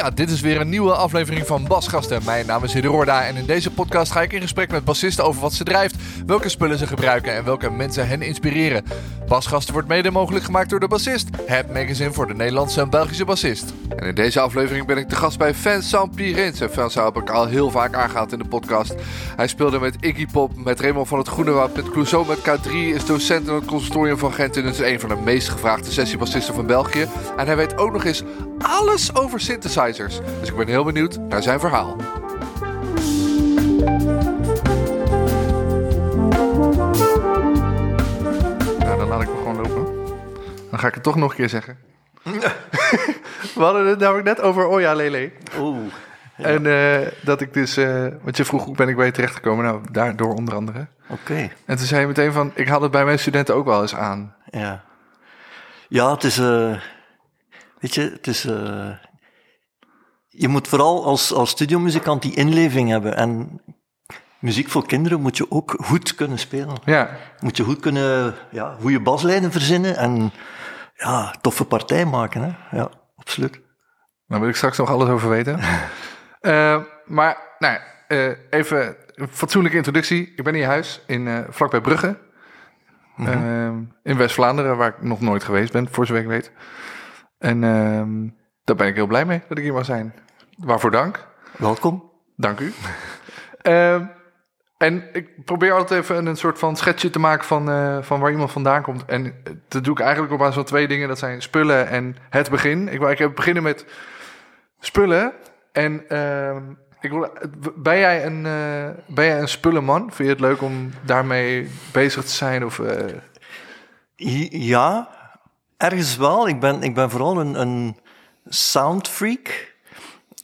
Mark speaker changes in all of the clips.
Speaker 1: Ja, dit is weer een nieuwe aflevering van Basgasten. Mijn naam is Hidde en in deze podcast ga ik in gesprek met bassisten over wat ze drijft, welke spullen ze gebruiken en welke mensen hen inspireren. Basgasten wordt mede mogelijk gemaakt door de bassist, het magazine voor de Nederlandse en Belgische bassist. En in deze aflevering ben ik te gast bij Vincent Pirins. En Vincent heb ik al heel vaak aangehaald in de podcast. Hij speelde met Iggy Pop, met Raymond van het Groenewoud, met Clouseau, met K3, is docent in het conservatorium van Gent en is een van de meest gevraagde sessiebassisten van België. En hij weet ook nog eens alles over Dus ik ben heel benieuwd naar zijn verhaal. Nou, dan laat ik me gewoon lopen. Dan ga ik het toch nog een keer zeggen. We hadden het namelijk net over Oja Lele.
Speaker 2: Oeh.
Speaker 1: En uh, dat ik dus, uh, want je vroeg hoe ben ik bij je terechtgekomen? Nou, daardoor onder andere.
Speaker 2: Oké. Okay.
Speaker 1: En toen zei je meteen van, ik had het bij mijn studenten ook wel eens aan.
Speaker 2: Ja. Ja, het is, uh, weet je, het is, je moet vooral als, als studiomuzikant die inleving hebben. En muziek voor kinderen moet je ook goed kunnen spelen.
Speaker 1: Ja.
Speaker 2: Moet je goed kunnen, ja, goede baslijnen verzinnen en ja, toffe partij maken. Hè? Ja, absoluut.
Speaker 1: Daar wil ik straks nog alles over weten. uh, maar, nou, uh, even een fatsoenlijke introductie. Ik ben in je huis, in, uh, vlakbij Brugge. Mm -hmm. in West-Vlaanderen, waar ik nog nooit geweest ben, voor zover ik weet. En ehm, daar ben ik heel blij mee dat ik hier mag zijn. Waarvoor dank.
Speaker 2: Welkom.
Speaker 1: Dank u. uh, en ik probeer altijd even een soort van schetsje te maken van, uh, van waar iemand vandaan komt. En dat doe ik eigenlijk op basis van twee dingen. Dat zijn spullen en het begin. Ik wil eigenlijk beginnen met spullen. En uh, ik wil, ben, jij een, uh, ben jij een spullenman? Vind je het leuk om daarmee bezig te zijn? Of.
Speaker 2: Ja, ergens wel. Ik ben, ik ben vooral een, een soundfreak.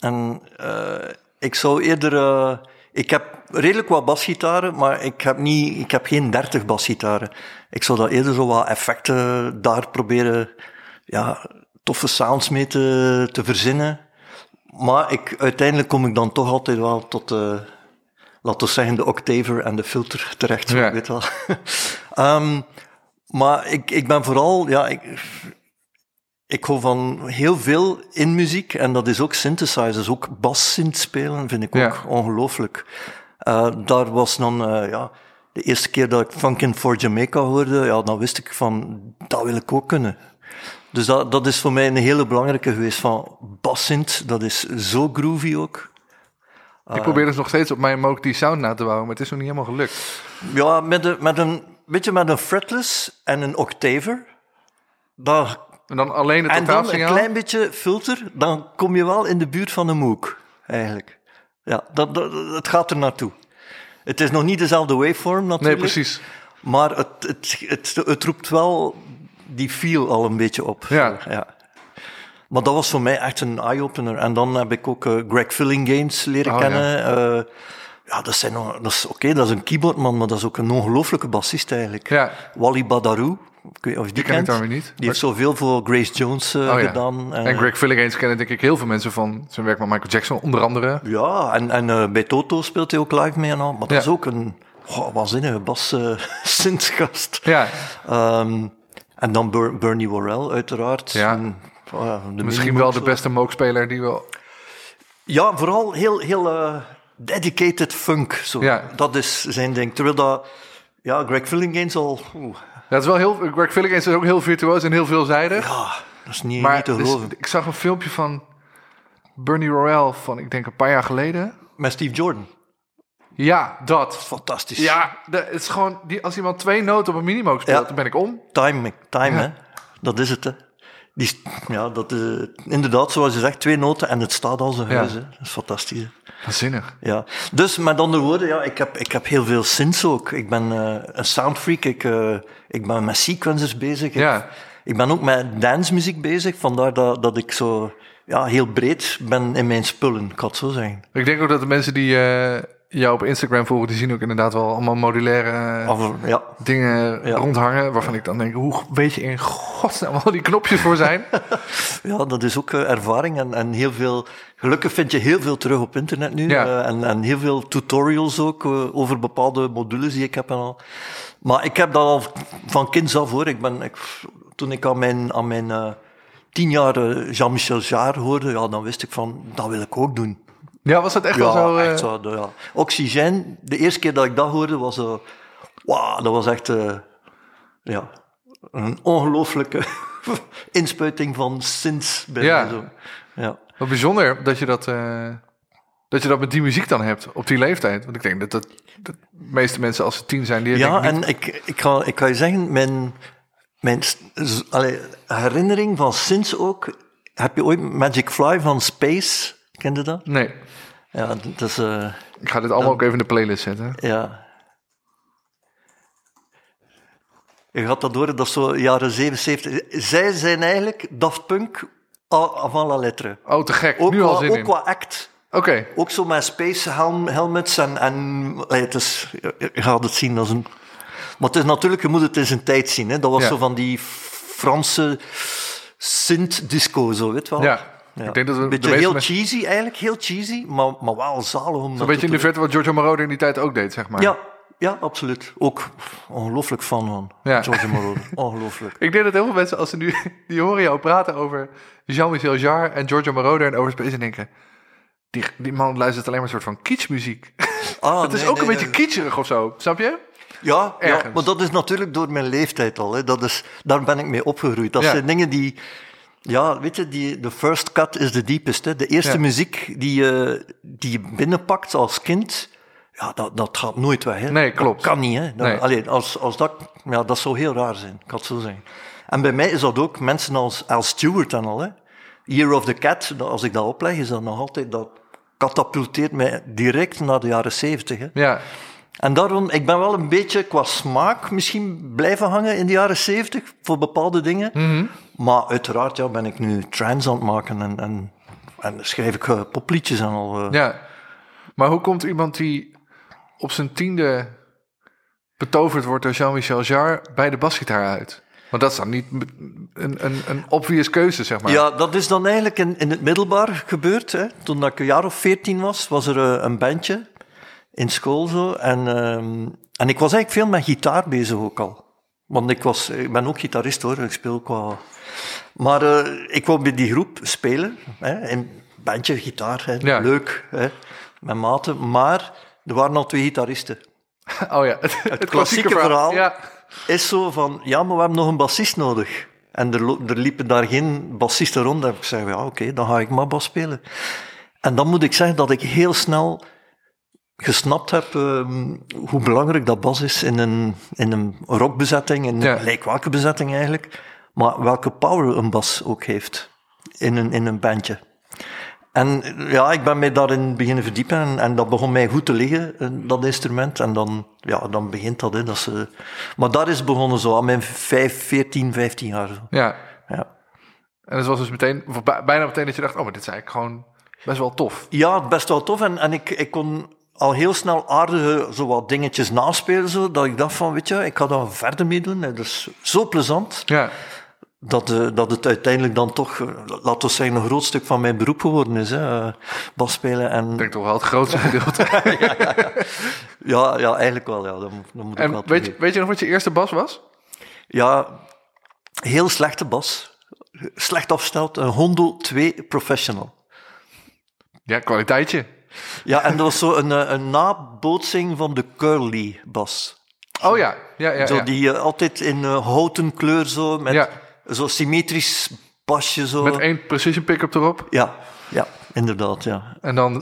Speaker 2: En uh, ik zou eerder. Uh, ik heb redelijk wat basgitaren, maar ik heb, niet, ik heb geen 30 basgitaren. Ik zou dat eerder zo wat effecten daar proberen. Ja, toffe sounds mee te, te verzinnen. Maar ik, uiteindelijk kom ik dan toch altijd wel tot de, laten we zeggen, de octaver en de filter terecht. Ja. Weet wel. um, maar ik, ik ben vooral, ja, ik, ik hou van heel veel in muziek en dat is ook synthesizers, ook bassynth spelen vind ik ook ongelooflijk. Uh, daar was dan, uh, ja, de eerste keer dat ik Funkin' for Jamaica hoorde, ja, dan wist ik van, dat wil ik ook kunnen. Dus dat, dat is voor mij een hele belangrijke geweest van bassynth, dat is zo groovy ook.
Speaker 1: Ik probeer dus nog steeds op mijn Moog die sound na te bouwen, maar het is nog niet helemaal gelukt.
Speaker 2: Ja, met, de, met een, beetje met een fretless en een octaver, daar
Speaker 1: en dan alleen het
Speaker 2: En dan een klein beetje filter, dan kom je wel in de buurt van een MOOC, eigenlijk. Ja, dat, dat, het gaat er naartoe. Het is nog niet dezelfde waveform natuurlijk.
Speaker 1: Nee, precies.
Speaker 2: Maar het, het, het, het, roept wel die feel al een beetje op.
Speaker 1: Ja.
Speaker 2: ja. Maar dat was voor mij echt een eye-opener. En dan heb ik ook uh, Greg Fillinganes leren oh, kennen. Ja. Uh, ja, dat, zijn nog, dat is oké, okay, dat is een keyboardman, maar dat is ook een ongelooflijke bassist eigenlijk.
Speaker 1: Ja.
Speaker 2: Wally Badarou, ik weet of je die,
Speaker 1: die ken ik dan weer niet.
Speaker 2: Die heeft zoveel voor Grace Jones uh, oh, ja. gedaan.
Speaker 1: En, en Greg Filliganes kennen denk ik heel veel mensen van zijn werk met Michael Jackson, onder andere.
Speaker 2: Ja, en, en uh, bij Toto speelt hij ook live mee en al. Maar dat is ook een oh, waanzinnige bas uh,
Speaker 1: Ja.
Speaker 2: Um, en dan Ber Bernie Worrell, uiteraard.
Speaker 1: Ja.
Speaker 2: En,
Speaker 1: oh, Misschien wel de beste mookspeler die wel...
Speaker 2: Ja, vooral heel, heel dedicated funk. Zo.
Speaker 1: Ja.
Speaker 2: Dat is zijn ding. Terwijl dat... Ja, Greg Filliganes al... Oeh,
Speaker 1: dat is wel heel. Greg Filliganes is ook heel virtuoos en heel veelzijdig.
Speaker 2: Ja, dat is niet,
Speaker 1: maar
Speaker 2: niet te geloven.
Speaker 1: Dus, ik zag een filmpje van Bernie Royale van, ik denk een paar jaar geleden.
Speaker 2: Met Steve Jordan.
Speaker 1: Ja, dat.
Speaker 2: Fantastisch.
Speaker 1: Ja, het is gewoon, die, als iemand twee noten op een minimoog speelt,
Speaker 2: Ja.
Speaker 1: dan ben ik om.
Speaker 2: Time, time
Speaker 1: Ja.
Speaker 2: hè. Dat is het, hè. Die, ja, dat is inderdaad, zoals je zegt, twee noten en het staat al
Speaker 1: Ja.
Speaker 2: huis. Hè. Dat is fantastisch. Hè.
Speaker 1: Waanzinnig.
Speaker 2: Ja. Dus met andere woorden, ja, ik, heb, ik heb heel veel synths ook. Ik ben eh, een soundfreak. Ik, eh, ik ben met sequencers bezig.
Speaker 1: Ja.
Speaker 2: Ik, ben ook met dancemuziek bezig. Vandaar dat, dat ik zo ja, heel breed ben in mijn spullen, ik kan het zo zeggen.
Speaker 1: Ik denk ook dat de mensen die eh, jou op Instagram volgen, die zien ook inderdaad wel allemaal modulaire eh,
Speaker 2: Of, ja,
Speaker 1: dingen
Speaker 2: Ja.
Speaker 1: rondhangen. Waarvan ik dan denk, hoe weet je in godsnaam al die knopjes voor zijn?
Speaker 2: ja, dat is ook eh, ervaring. En, en heel veel, gelukkig vind je heel veel terug op internet nu.
Speaker 1: Ja.
Speaker 2: eh, en, en heel veel tutorials ook over bepaalde modules die ik heb en al. Maar ik heb dat al van kinds af hoor. Ik ben, ik, toen ik aan mijn, aan mijn tien jaar eh, Jean-Michel Jarre hoorde, ja, dan wist ik van, dat wil ik ook doen.
Speaker 1: Ja, was dat echt wel zo? eh,
Speaker 2: echt zo. de- Ja. Oxygène, de eerste keer dat ik dat hoorde, was uh, wow, dat was echt eh, ja, een ongelooflijke inspuiting van sinds bij
Speaker 1: Ja.
Speaker 2: zo. Ja.
Speaker 1: Wat bijzonder dat je dat, eh, dat je dat met die muziek dan hebt op die leeftijd. Want ik denk dat, dat, dat de meeste mensen als ze tien zijn, die
Speaker 2: Ja,
Speaker 1: ik
Speaker 2: en ik, ik, ga, ik ga je zeggen, mijn, mijn allee, herinnering van sinds ook. Heb je ooit Magic Fly van Space? Kende dat?
Speaker 1: Nee,
Speaker 2: Ja, dat is. eh,
Speaker 1: ik ga dit allemaal ook even in de playlist zetten.
Speaker 2: Ja. Je gaat dat door, dat is zo jaren 77. Zij zijn eigenlijk Daft Punk avant la lettre.
Speaker 1: Oh, te gek.
Speaker 2: Ook,
Speaker 1: nu al
Speaker 2: qua,
Speaker 1: zin
Speaker 2: ook
Speaker 1: in.
Speaker 2: qua act.
Speaker 1: Oké,
Speaker 2: Ook zo met space helm, helmets en... en het is, je gaat het zien als een... Maar het is natuurlijk, je moet het in zijn tijd zien. Hè. Dat was
Speaker 1: Ja.
Speaker 2: zo van die Franse synth-disco, zo, weet je wel.
Speaker 1: ja. Ik denk dat we
Speaker 2: beetje heel
Speaker 1: mensen...
Speaker 2: cheesy, eigenlijk. Heel cheesy, maar, maar wel zalig om
Speaker 1: Een
Speaker 2: dat
Speaker 1: beetje in de verte wat Giorgio Moroder in die tijd ook deed, zeg maar.
Speaker 2: ja, ja, absoluut. Ook ongelooflijk fan van
Speaker 1: Ja.
Speaker 2: George Moroder. Ongelooflijk.
Speaker 1: Ik denk dat heel veel mensen, als ze nu... Die horen jou praten over Jean-Michel Jarre en Giorgio Moroder en over Space en denken... Die, die man luistert alleen maar een soort van kitschmuziek.
Speaker 2: Ah,
Speaker 1: het is ook
Speaker 2: nee,
Speaker 1: een beetje kitscherig of zo, snap je?
Speaker 2: Ja, ja, maar dat is natuurlijk door mijn leeftijd al. Hè. Dat is, daar ben ik mee opgegroeid. Dat
Speaker 1: Ja.
Speaker 2: zijn dingen die... Ja, weet je, die, de first cut is the deepest. Hè. De eerste
Speaker 1: Ja.
Speaker 2: muziek die je, die je binnenpakt als kind... Ja, dat, dat gaat nooit weg. Hè.
Speaker 1: Nee, klopt.
Speaker 2: Dat kan niet. Hè. Dat,
Speaker 1: Nee.
Speaker 2: allee, als, als dat, ja, dat zou heel raar zijn, ik kan het zo zeggen. En bij mij is dat ook mensen als Al Stewart en al. Hè. Year of the Cat, als ik dat opleg, is dat nog altijd... Dat katapulteert mij direct naar de jaren zeventig. hè.
Speaker 1: Ja.
Speaker 2: En daarom, ik ben wel een beetje qua smaak misschien blijven hangen in de jaren zeventig voor bepaalde dingen.
Speaker 1: Mhm.
Speaker 2: Maar uiteraard ja, ben ik nu trance aan het maken en, en, en schrijf ik eh, popliedjes en al. eh.
Speaker 1: Ja. Maar hoe komt iemand die op zijn tiende betoverd wordt door Jean-Michel Jarre bij de basgitaar uit? Want dat is dan niet een, een, een obvious keuze, zeg maar.
Speaker 2: Ja, dat is dan eigenlijk in, in het middelbaar gebeurd. Hè. Toen dat ik een jaar of veertien was, was er eh, een bandje in school zo. En, ehm, en ik was eigenlijk veel met gitaar bezig ook al. Want ik, was, ik ben ook gitarist hoor, ik speel qua... Maar eh, ik wou bij die groep spelen, hè, in bandje, gitaar, hè,
Speaker 1: Ja.
Speaker 2: leuk, hè, met maten. Maar er waren al twee gitaristen.
Speaker 1: Oh ja, het, het
Speaker 2: klassieke verhaal.
Speaker 1: Ja.
Speaker 2: Is zo van, ja, maar we hebben nog een bassist nodig. En er, er liepen daar geen bassisten rond. En ik zei, ja, oké, dan ga ik maar bas spelen. En dan moet ik zeggen dat ik heel snel gesnapt heb ehm, hoe belangrijk dat bas is in een, in een rockbezetting, in
Speaker 1: Ja.
Speaker 2: gelijk welke bezetting eigenlijk, maar welke power een bas ook heeft in een, in een bandje. En ja, ik ben mij daarin beginnen verdiepen en, en dat begon mij goed te liggen, eh, dat instrument. En dan, ja, dan begint dat. Hè, dat is, maar daar is begonnen zo, aan mijn 5, 14, 15 jaar. Zo.
Speaker 1: ja.
Speaker 2: Ja.
Speaker 1: En het was dus meteen, bijna meteen dat je dacht, oh, maar dit is eigenlijk gewoon best wel tof.
Speaker 2: Ja, best wel tof. En, en ik, ik kon al heel snel aardige zo wat dingetjes naspelen, zo, dat ik dacht van, weet je, ik ga daar verder mee doen. En Dat is zo plezant,
Speaker 1: Ja.
Speaker 2: dat, eh, dat het uiteindelijk dan toch, eh, laten we zeggen, een groot stuk van mijn beroep geworden is. Hè, eh, bas spelen en...
Speaker 1: Ik denk toch wel het grootste gedeelte.
Speaker 2: Ja, ja, eigenlijk wel, ja. Dat, moet- dat moet ik wel
Speaker 1: weet je, weet je nog wat je eerste bas was?
Speaker 2: Ja, heel slechte bas. Slecht afgesteld. Een Hondo 2 Professional.
Speaker 1: Ja, kwaliteitje.
Speaker 2: Ja, en dat was zo een, eh, een nabootsing van de Curly bas.
Speaker 1: Oh ja, ja, ja.
Speaker 2: Zo die eh, altijd in eh, houten kleur zo, met
Speaker 1: Ja.
Speaker 2: zo symmetrisch basje zo.
Speaker 1: Met één precision pick-up erop.
Speaker 2: Ja, ja, inderdaad, ja.
Speaker 1: En dan,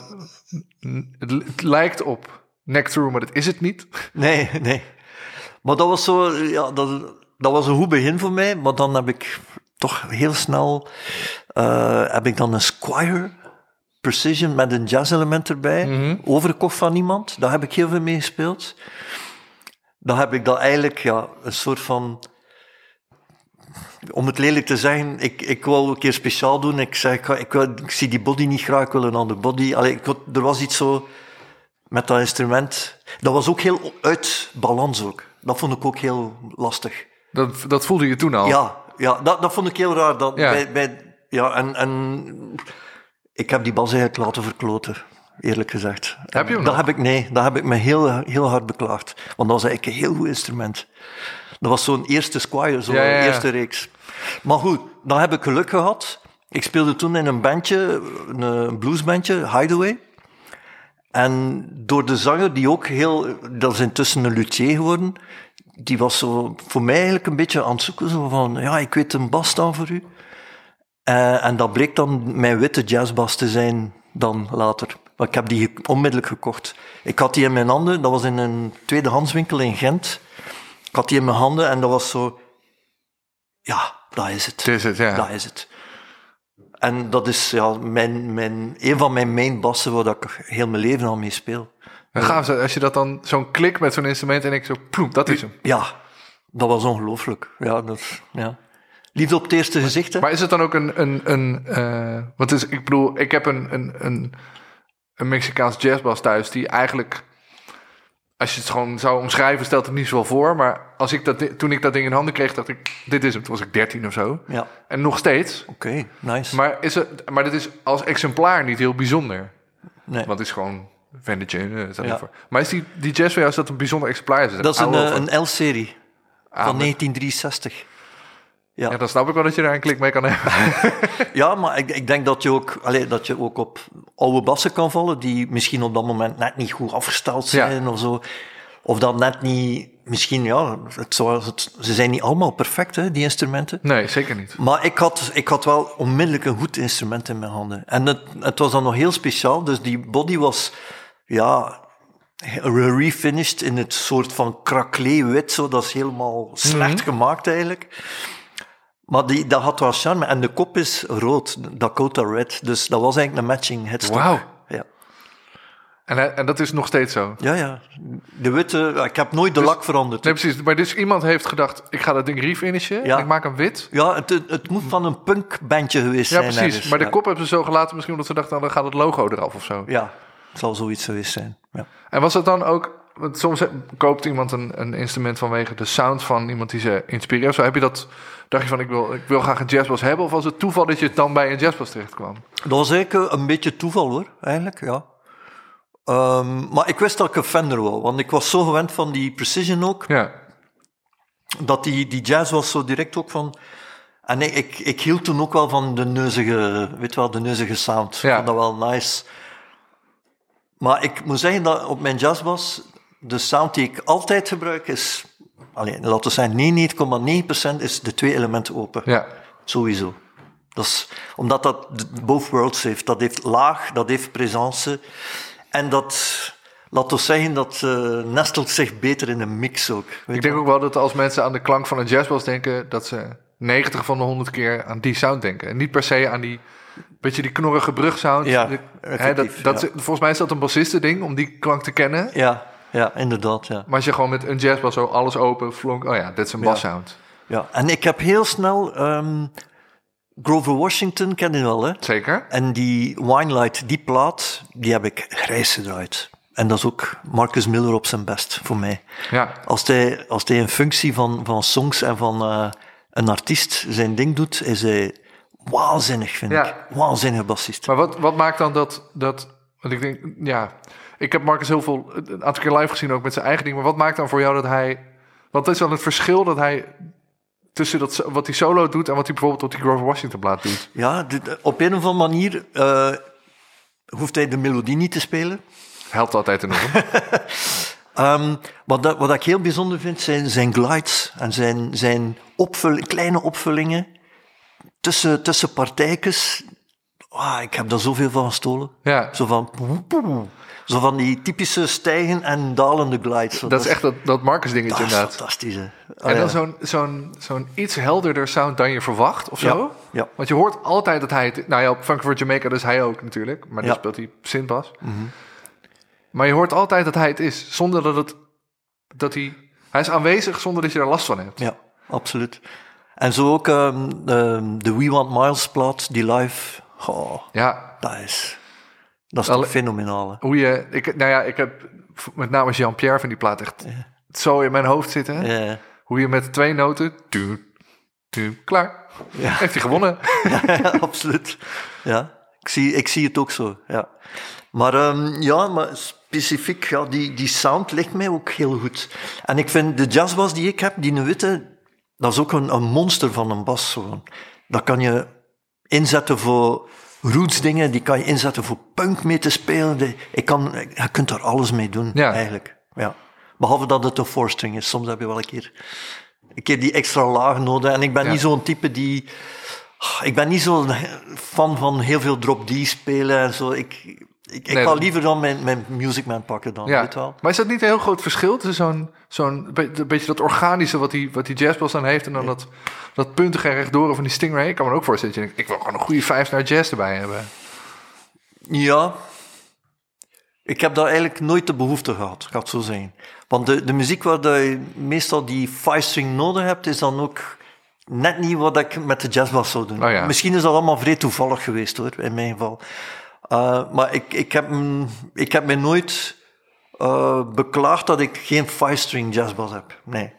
Speaker 1: het, het lijkt op neck through, maar dat is het niet.
Speaker 2: Nee, nee. Maar dat was zo, ja, dat, dat was een goed begin voor mij. Maar dan heb ik toch heel snel, heb ik dan een Squire Precision met een jazz element erbij,
Speaker 1: Mhm.
Speaker 2: overgekocht van iemand. Daar heb ik heel veel mee gespeeld. Dan heb ik dat eigenlijk, ja, een soort van, om het lelijk te zeggen, ik, ik wou een keer speciaal doen. Ik zei, ik, ik, wil- ik zie die body niet graag, ik wil een andere body. Allee, ik, had- er was iets zo met dat instrument. Dat was ook heel uit balans ook. Dat vond ik ook heel lastig.
Speaker 1: Dat, dat voelde je toen al.
Speaker 2: Ja, ja dat, dat vond ik heel raar. Dat.
Speaker 1: Ja.
Speaker 2: bij, bij, ja en, en ik heb die bas eigenlijk laten verkloten, eerlijk gezegd.
Speaker 1: Heb je hem
Speaker 2: dat
Speaker 1: nog?
Speaker 2: heb ik, Nee, dat heb ik me heel, heel hard beklaagd. Want dat was eigenlijk een heel goed instrument. Dat was zo'n eerste Squire, zo'n
Speaker 1: Ja, ja, ja.
Speaker 2: eerste reeks. Maar goed, dan heb ik geluk gehad. Ik speelde toen in een bandje, een, een bluesbandje, Hideaway. En door de zanger, die ook heel... Dat is intussen een luthier geworden. Die was zo voor mij eigenlijk een beetje aan het zoeken. Zo van, ja, ik weet een bas dan voor u. Eh, en dat bleek dan mijn witte jazzbas te zijn dan later. Maar ik heb die onmiddellijk gekocht. Ik had die in mijn handen. Dat was in een tweedehandswinkel in Gent. Ik had die in mijn handen en dat was zo... Ja, dat is het.
Speaker 1: Het is het, ja.
Speaker 2: Dat is het. En dat is ja, mijn, mijn, een van mijn main bassen waar dat ik heel mijn leven al mee speel.
Speaker 1: En gaaf als je dat dan zo'n klik met zo'n instrument en ik zo, ploem, dat is hem.
Speaker 2: Ja, dat was ongelooflijk. Ja, dat, ja. Liefde op het eerste gezicht, hè?
Speaker 1: Maar is het dan ook een, een, een wat is, ik bedoel, ik heb een, een, een, een Mexicaans jazzbas thuis die eigenlijk, als je het gewoon zou omschrijven, stelt het niet zoveel voor. Maar als ik dat, toen ik dat ding in handen kreeg, dacht ik, dit is hem. Toen was ik 13 of zo.
Speaker 2: Ja,
Speaker 1: En nog steeds.
Speaker 2: oké, nice.
Speaker 1: Maar, is het, maar dit is als exemplaar niet heel bijzonder.
Speaker 2: nee.
Speaker 1: Want het is gewoon vintage. eh,
Speaker 2: Ja.
Speaker 1: Maar is die, die jazz van jou, is dat een bijzonder exemplaar? Is
Speaker 2: dat is een, eh, een L-serie
Speaker 1: Ah,
Speaker 2: van
Speaker 1: maar-
Speaker 2: 1963. Ja.
Speaker 1: Ja, dan snap ik wel dat je daar een klik mee kan hebben.
Speaker 2: Ja, maar ik, ik denk dat je, ook, allee, dat je ook op oude bassen kan vallen die misschien op dat moment net niet goed afgesteld
Speaker 1: Ja.
Speaker 2: zijn of zo. Of dat net niet, misschien, ja, het, ze zijn niet allemaal perfect, hè, die instrumenten.
Speaker 1: Nee, zeker niet.
Speaker 2: Maar ik had, ik had wel onmiddellijk een goed instrument in mijn handen. En het, het was dan nog heel speciaal. Dus die body was, ja, refinished in het soort van craquelé wit. Zo. Dat is helemaal slecht gemaakt eigenlijk. Maar die, dat had wel charme. En de kop is rood, Dakota Red. Dus dat was eigenlijk een matching headstock.
Speaker 1: Wauw.
Speaker 2: Ja.
Speaker 1: En, hij- en dat is nog steeds zo.
Speaker 2: ja, ja. De witte, ik heb nooit de lak veranderd.
Speaker 1: Nee, precies. Maar dus iemand heeft gedacht, ik ga dat ding refinishen.
Speaker 2: Ja.
Speaker 1: Ik maak hem wit.
Speaker 2: Ja, het, het, moet van een punkbandje geweest
Speaker 1: Ja,
Speaker 2: zijn.
Speaker 1: precies.
Speaker 2: ergens.
Speaker 1: Maar de
Speaker 2: Ja.
Speaker 1: kop hebben ze zo gelaten misschien omdat ze dachten, nou, dan gaat het logo eraf of zo.
Speaker 2: Ja, het zal zoiets geweest zijn. Ja.
Speaker 1: En was het dan ook... Want soms he- koopt iemand een, een instrument vanwege de sound van iemand die ze inspireert. Zo heb je dat... Dacht je van, ik wil, ik wil graag een jazzbas hebben? Of was het toeval dat je dan bij een jazzbas terecht kwam?
Speaker 2: Dat was eigenlijk eh, een beetje toeval hoor, eigenlijk, ja. Ehm, maar ik wist dat ik een Fender wou, want ik was zo gewend van die Precision ook,
Speaker 1: Ja.
Speaker 2: dat die, die jazz was zo direct ook van... En ik, ik, ik hield toen ook wel van de neuzige, weet wel, de neuzige sound.
Speaker 1: Ja.
Speaker 2: Ik vond dat wel nice. Maar ik moet zeggen dat op mijn jazzbas, de sound die ik altijd gebruik is... Alleen, laten we zeggen, 99,9% is de twee elementen open.
Speaker 1: Ja.
Speaker 2: Sowieso. Dat is, omdat dat both worlds heeft. Dat heeft laag, dat heeft presence. En dat, laten we zeggen, dat eh, nestelt zich beter in een mix ook.
Speaker 1: Ik denk ook wel dat als mensen aan de klank van een jazzbas denken... dat ze 90 van de 100 keer aan die sound denken. En niet per se aan die... Beetje die knorrige brugsound.
Speaker 2: Ja,
Speaker 1: dat, dat,
Speaker 2: ja.
Speaker 1: Volgens mij is dat een bassistending om die klank te kennen.
Speaker 2: Ja, ja, inderdaad. Ja.
Speaker 1: Maar als je gewoon met een jazzbas zo alles open flonk... Oh ja, dit is een bassound.
Speaker 2: Ja. En ik heb heel snel ehm, Grover Washington, ken je wel, hè?
Speaker 1: Zeker.
Speaker 2: En die Winelight, die plaat, die heb ik grijs gedraaid. En dat is ook Marcus Miller op zijn best voor mij.
Speaker 1: Ja.
Speaker 2: Als hij, als hij in functie van, van songs en van eh, een artiest zijn ding doet, is hij waanzinnig, vind
Speaker 1: Ja.
Speaker 2: ik. Waanzinnig bassist.
Speaker 1: Maar wat, wat maakt dan dat, dat... Want ik denk, ja... Ik heb Marcus heel veel, een aantal keer live gezien ook met zijn eigen ding. Maar wat maakt dan voor jou dat hij... Het is wel het verschil dat hij... Tussen dat, wat hij solo doet en wat hij bijvoorbeeld op die Grover Washington plaat doet.
Speaker 2: Ja, dit- op een of andere manier eh, hoeft hij de melodie niet te spelen.
Speaker 1: Helpt altijd enorm.
Speaker 2: Ehm, wat, dat, wat ik heel bijzonder vind, zijn zijn glides en zijn, zijn kleine opvullingen tussen, tussen partijtjes. Ah, ik heb daar zoveel van gestolen.
Speaker 1: Ja.
Speaker 2: Zo van... Zo van die typische stijgen en dalende glides.
Speaker 1: Dat is echt dat, dat Marcus dingetje
Speaker 2: dat is
Speaker 1: inderdaad.
Speaker 2: fantastisch, hè. Ah,
Speaker 1: En dan
Speaker 2: ja.
Speaker 1: zo'n zo'n zo'n iets helderder sound dan je verwacht, of zo.
Speaker 2: Ja, ja.
Speaker 1: Want je hoort altijd dat hij het... Nou ja, op Funk for Jamaica dus hij ook natuurlijk. Maar dan speelt hij synthbas. Maar je hoort altijd dat hij het is. Zonder dat het... Dat hij... Hij is aanwezig zonder dat je er last van hebt.
Speaker 2: Ja, absoluut. En zo ook ehm, ehm, de We Want Miles plaat, die live.
Speaker 1: Ja,
Speaker 2: dat is, dat is
Speaker 1: Alle-
Speaker 2: toch fenomenaal.
Speaker 1: hoe je... Ik, nou ja, ik heb met name Jean-Pierre van die plaat echt zo in mijn hoofd zitten.
Speaker 2: Ja,
Speaker 1: Hoe je met twee noten... Tu, tu, klaar.
Speaker 2: Ja.
Speaker 1: Heeft hij gewonnen.
Speaker 2: ja, absoluut. Ja, ik zie, ik zie het ook zo. Ja. Maar ehm, ja, maar specifiek, ja, die, die sound ligt mij ook heel goed. En ik vind de jazzbas die ik heb, die witte, dat is ook een, een monster van een bas. Zo. Dat kan je inzetten voor roots dingen, die kan je inzetten voor punk mee te spelen. Die- Ik kan, je kunt daar alles mee doen,
Speaker 1: Ja.
Speaker 2: eigenlijk. Ja. Behalve dat het een four-string is. Soms heb je wel een keer, een keer die extra laag nodig. En ik ben
Speaker 1: Ja.
Speaker 2: niet zo'n type die... Ik ben niet zo'n fan van heel veel drop D spelen en zo. Ik, ik, ik
Speaker 1: Nee,
Speaker 2: ga
Speaker 1: dat-
Speaker 2: liever dan mijn, mijn Music Man pakken dan,
Speaker 1: Ja.
Speaker 2: weet wel.
Speaker 1: Maar is dat niet een heel groot verschil tussen zo'n zo'n be- beetje dat organische wat die, wat die jazzbas dan heeft en dan dat, dat puntige en rechtdoor van die Stingray? Ik kan me ook voorstellen dat je denkt, ik wil gewoon een goede vijf naar jazz erbij hebben.
Speaker 2: Ja. Ik heb daar eigenlijk nooit de behoefte gehad, gaat zo zijn. Want de, de muziek waar je meestal die five-string nodig hebt, is dan ook net niet wat ik met de jazzbas zou doen.
Speaker 1: Oh ja.
Speaker 2: Misschien is dat allemaal vrij toevallig geweest, hoor, in mijn geval. Uh, maar ik, ik, heb, ik heb me nooit uh, beklaagd dat ik geen five-string jazzbas heb. Nee.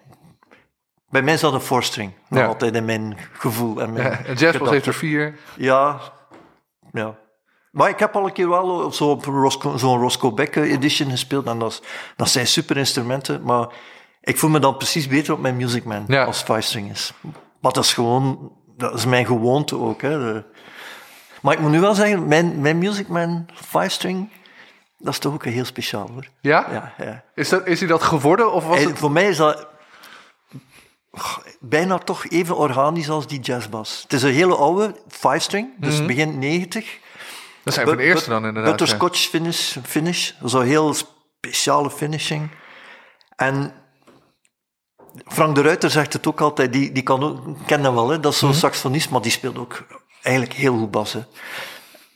Speaker 2: Bij mij is dat een four-string.
Speaker 1: Ja.
Speaker 2: altijd in mijn gevoel. En mijn
Speaker 1: Ja, een jazzbas heeft er vier.
Speaker 2: Ja, ja. Maar ik heb al een keer wel zo Roscoe- zo'n Roscoe Beck edition gespeeld. En dat, dat zijn super instrumenten. Maar ik voel me dan precies beter op mijn Music Man
Speaker 1: Ja.
Speaker 2: als five string is. Maar dat is gewoon, dat is mijn gewoonte ook. Hè. De- maar ik moet nu wel zeggen, mijn, mijn Music Man five string, dat is toch ook een heel speciaal hoor.
Speaker 1: Ja?
Speaker 2: Ja, ja.
Speaker 1: Is, dat, is hij dat geworden of was
Speaker 2: En
Speaker 1: het...
Speaker 2: voor mij is dat bijna toch even organisch als die jazzbas. Het is een hele oude five string, dus begin 90.
Speaker 1: Dat zijn van de eerste dan inderdaad. ja.
Speaker 2: Butterscotch finish, finish. Zo'n heel speciale finishing. En Frank de Ruiter zegt het ook altijd, die, die kan ook, ken hem wel, hè, dat is zo'n
Speaker 1: Mhm.
Speaker 2: saxofonist, maar die speelt ook eigenlijk heel goed bas.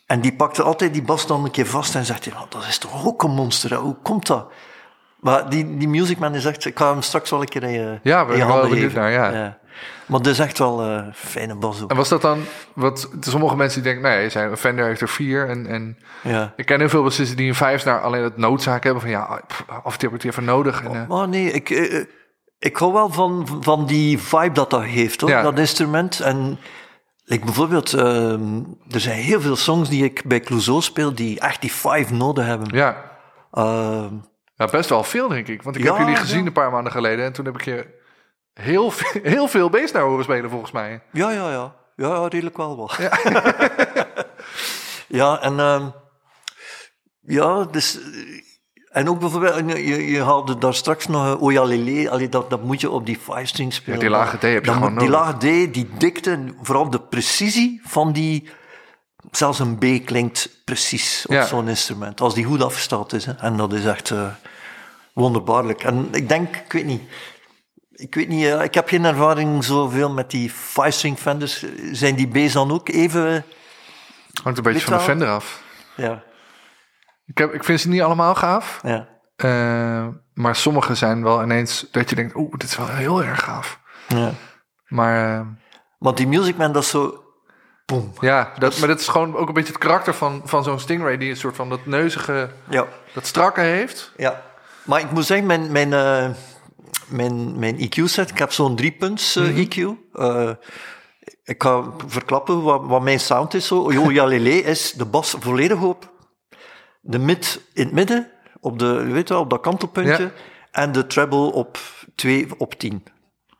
Speaker 2: En die pakte altijd die bas dan een keer vast en zegt, ja, dat is toch ook een monster, hè? hoe komt dat? Maar die, die musicman is echt, ik ga hem straks wel een keer in je,
Speaker 1: Ja,
Speaker 2: in
Speaker 1: ik
Speaker 2: je handen geven.
Speaker 1: naar, ja.
Speaker 2: Maar dat is echt wel eh, een fijne bas ook.
Speaker 1: En was dat dan... Wat, sommige mensen die denken, nee, zijn, Fender heeft er vier. En, en
Speaker 2: Ja.
Speaker 1: ik ken heel veel bassisten die een vijf naar alleen het noodzaak hebben. Van ja, af en toe heb ik het even nodig. En,
Speaker 2: Maar nee, ik, eh, ik hou wel van, van die vibe dat dat hoor,
Speaker 1: Ja.
Speaker 2: dat instrument. En like bijvoorbeeld, ehm, er zijn heel veel songs die ik bij Clouseau speel, die echt die five nodig hebben.
Speaker 1: ja.
Speaker 2: Ehm,
Speaker 1: Ja, best wel veel, denk ik. Want ik
Speaker 2: Ja,
Speaker 1: heb jullie gezien
Speaker 2: ja.
Speaker 1: een paar maanden geleden. En toen heb ik je heel, veel- heel veel bass naar horen spelen, volgens mij.
Speaker 2: ja, ja, ja. Ja, ja, redelijk wel wel. Ja, en ehm, ja, dus... En ook bijvoorbeeld, je, je haalde daar straks nog eh, Oya Lele, allee, dat, dat moet je op die five string spelen.
Speaker 1: Ja, die lage D heb je
Speaker 2: Dat
Speaker 1: gewoon
Speaker 2: Die
Speaker 1: nodig.
Speaker 2: lage D, die dikte, vooral de precisie van die... Zelfs een B klinkt precies op
Speaker 1: Ja.
Speaker 2: zo'n instrument, als die goed afgesteld is. Hè. En dat is echt eh, wonderbaarlijk. En ik denk, ik weet niet... Ik weet niet, eh, ik heb geen ervaring zoveel met die five-string Fenders. Zijn die B's dan ook even...
Speaker 1: Hangt een beetje van de? Fender af.
Speaker 2: Ja,
Speaker 1: Ik, heb, ik vind ze niet allemaal gaaf.
Speaker 2: ja.
Speaker 1: Eh, maar sommige zijn wel ineens dat je denkt, oeh, dit is wel heel erg gaaf.
Speaker 2: ja.
Speaker 1: Maar eh,
Speaker 2: Want die Music Man, dat is zo... Boom.
Speaker 1: ja, dat, maar dat is gewoon ook een beetje het karakter van, van zo'n Stingray... die een soort van dat neuzige,
Speaker 2: Ja.
Speaker 1: dat strakke heeft.
Speaker 2: ja. Maar ik moet zeggen, mijn, mijn, eh, mijn, mijn EQ-set, ik heb zo'n driepunts eh, EQ. Eh, ik ga verklappen wat, wat mijn sound is. Zo. Jo, ja, Lele is de bas volledig op. De mid in het midden, op, de, weet wel, op dat kantelpuntje.
Speaker 1: Ja.
Speaker 2: En de treble op 2 op 10.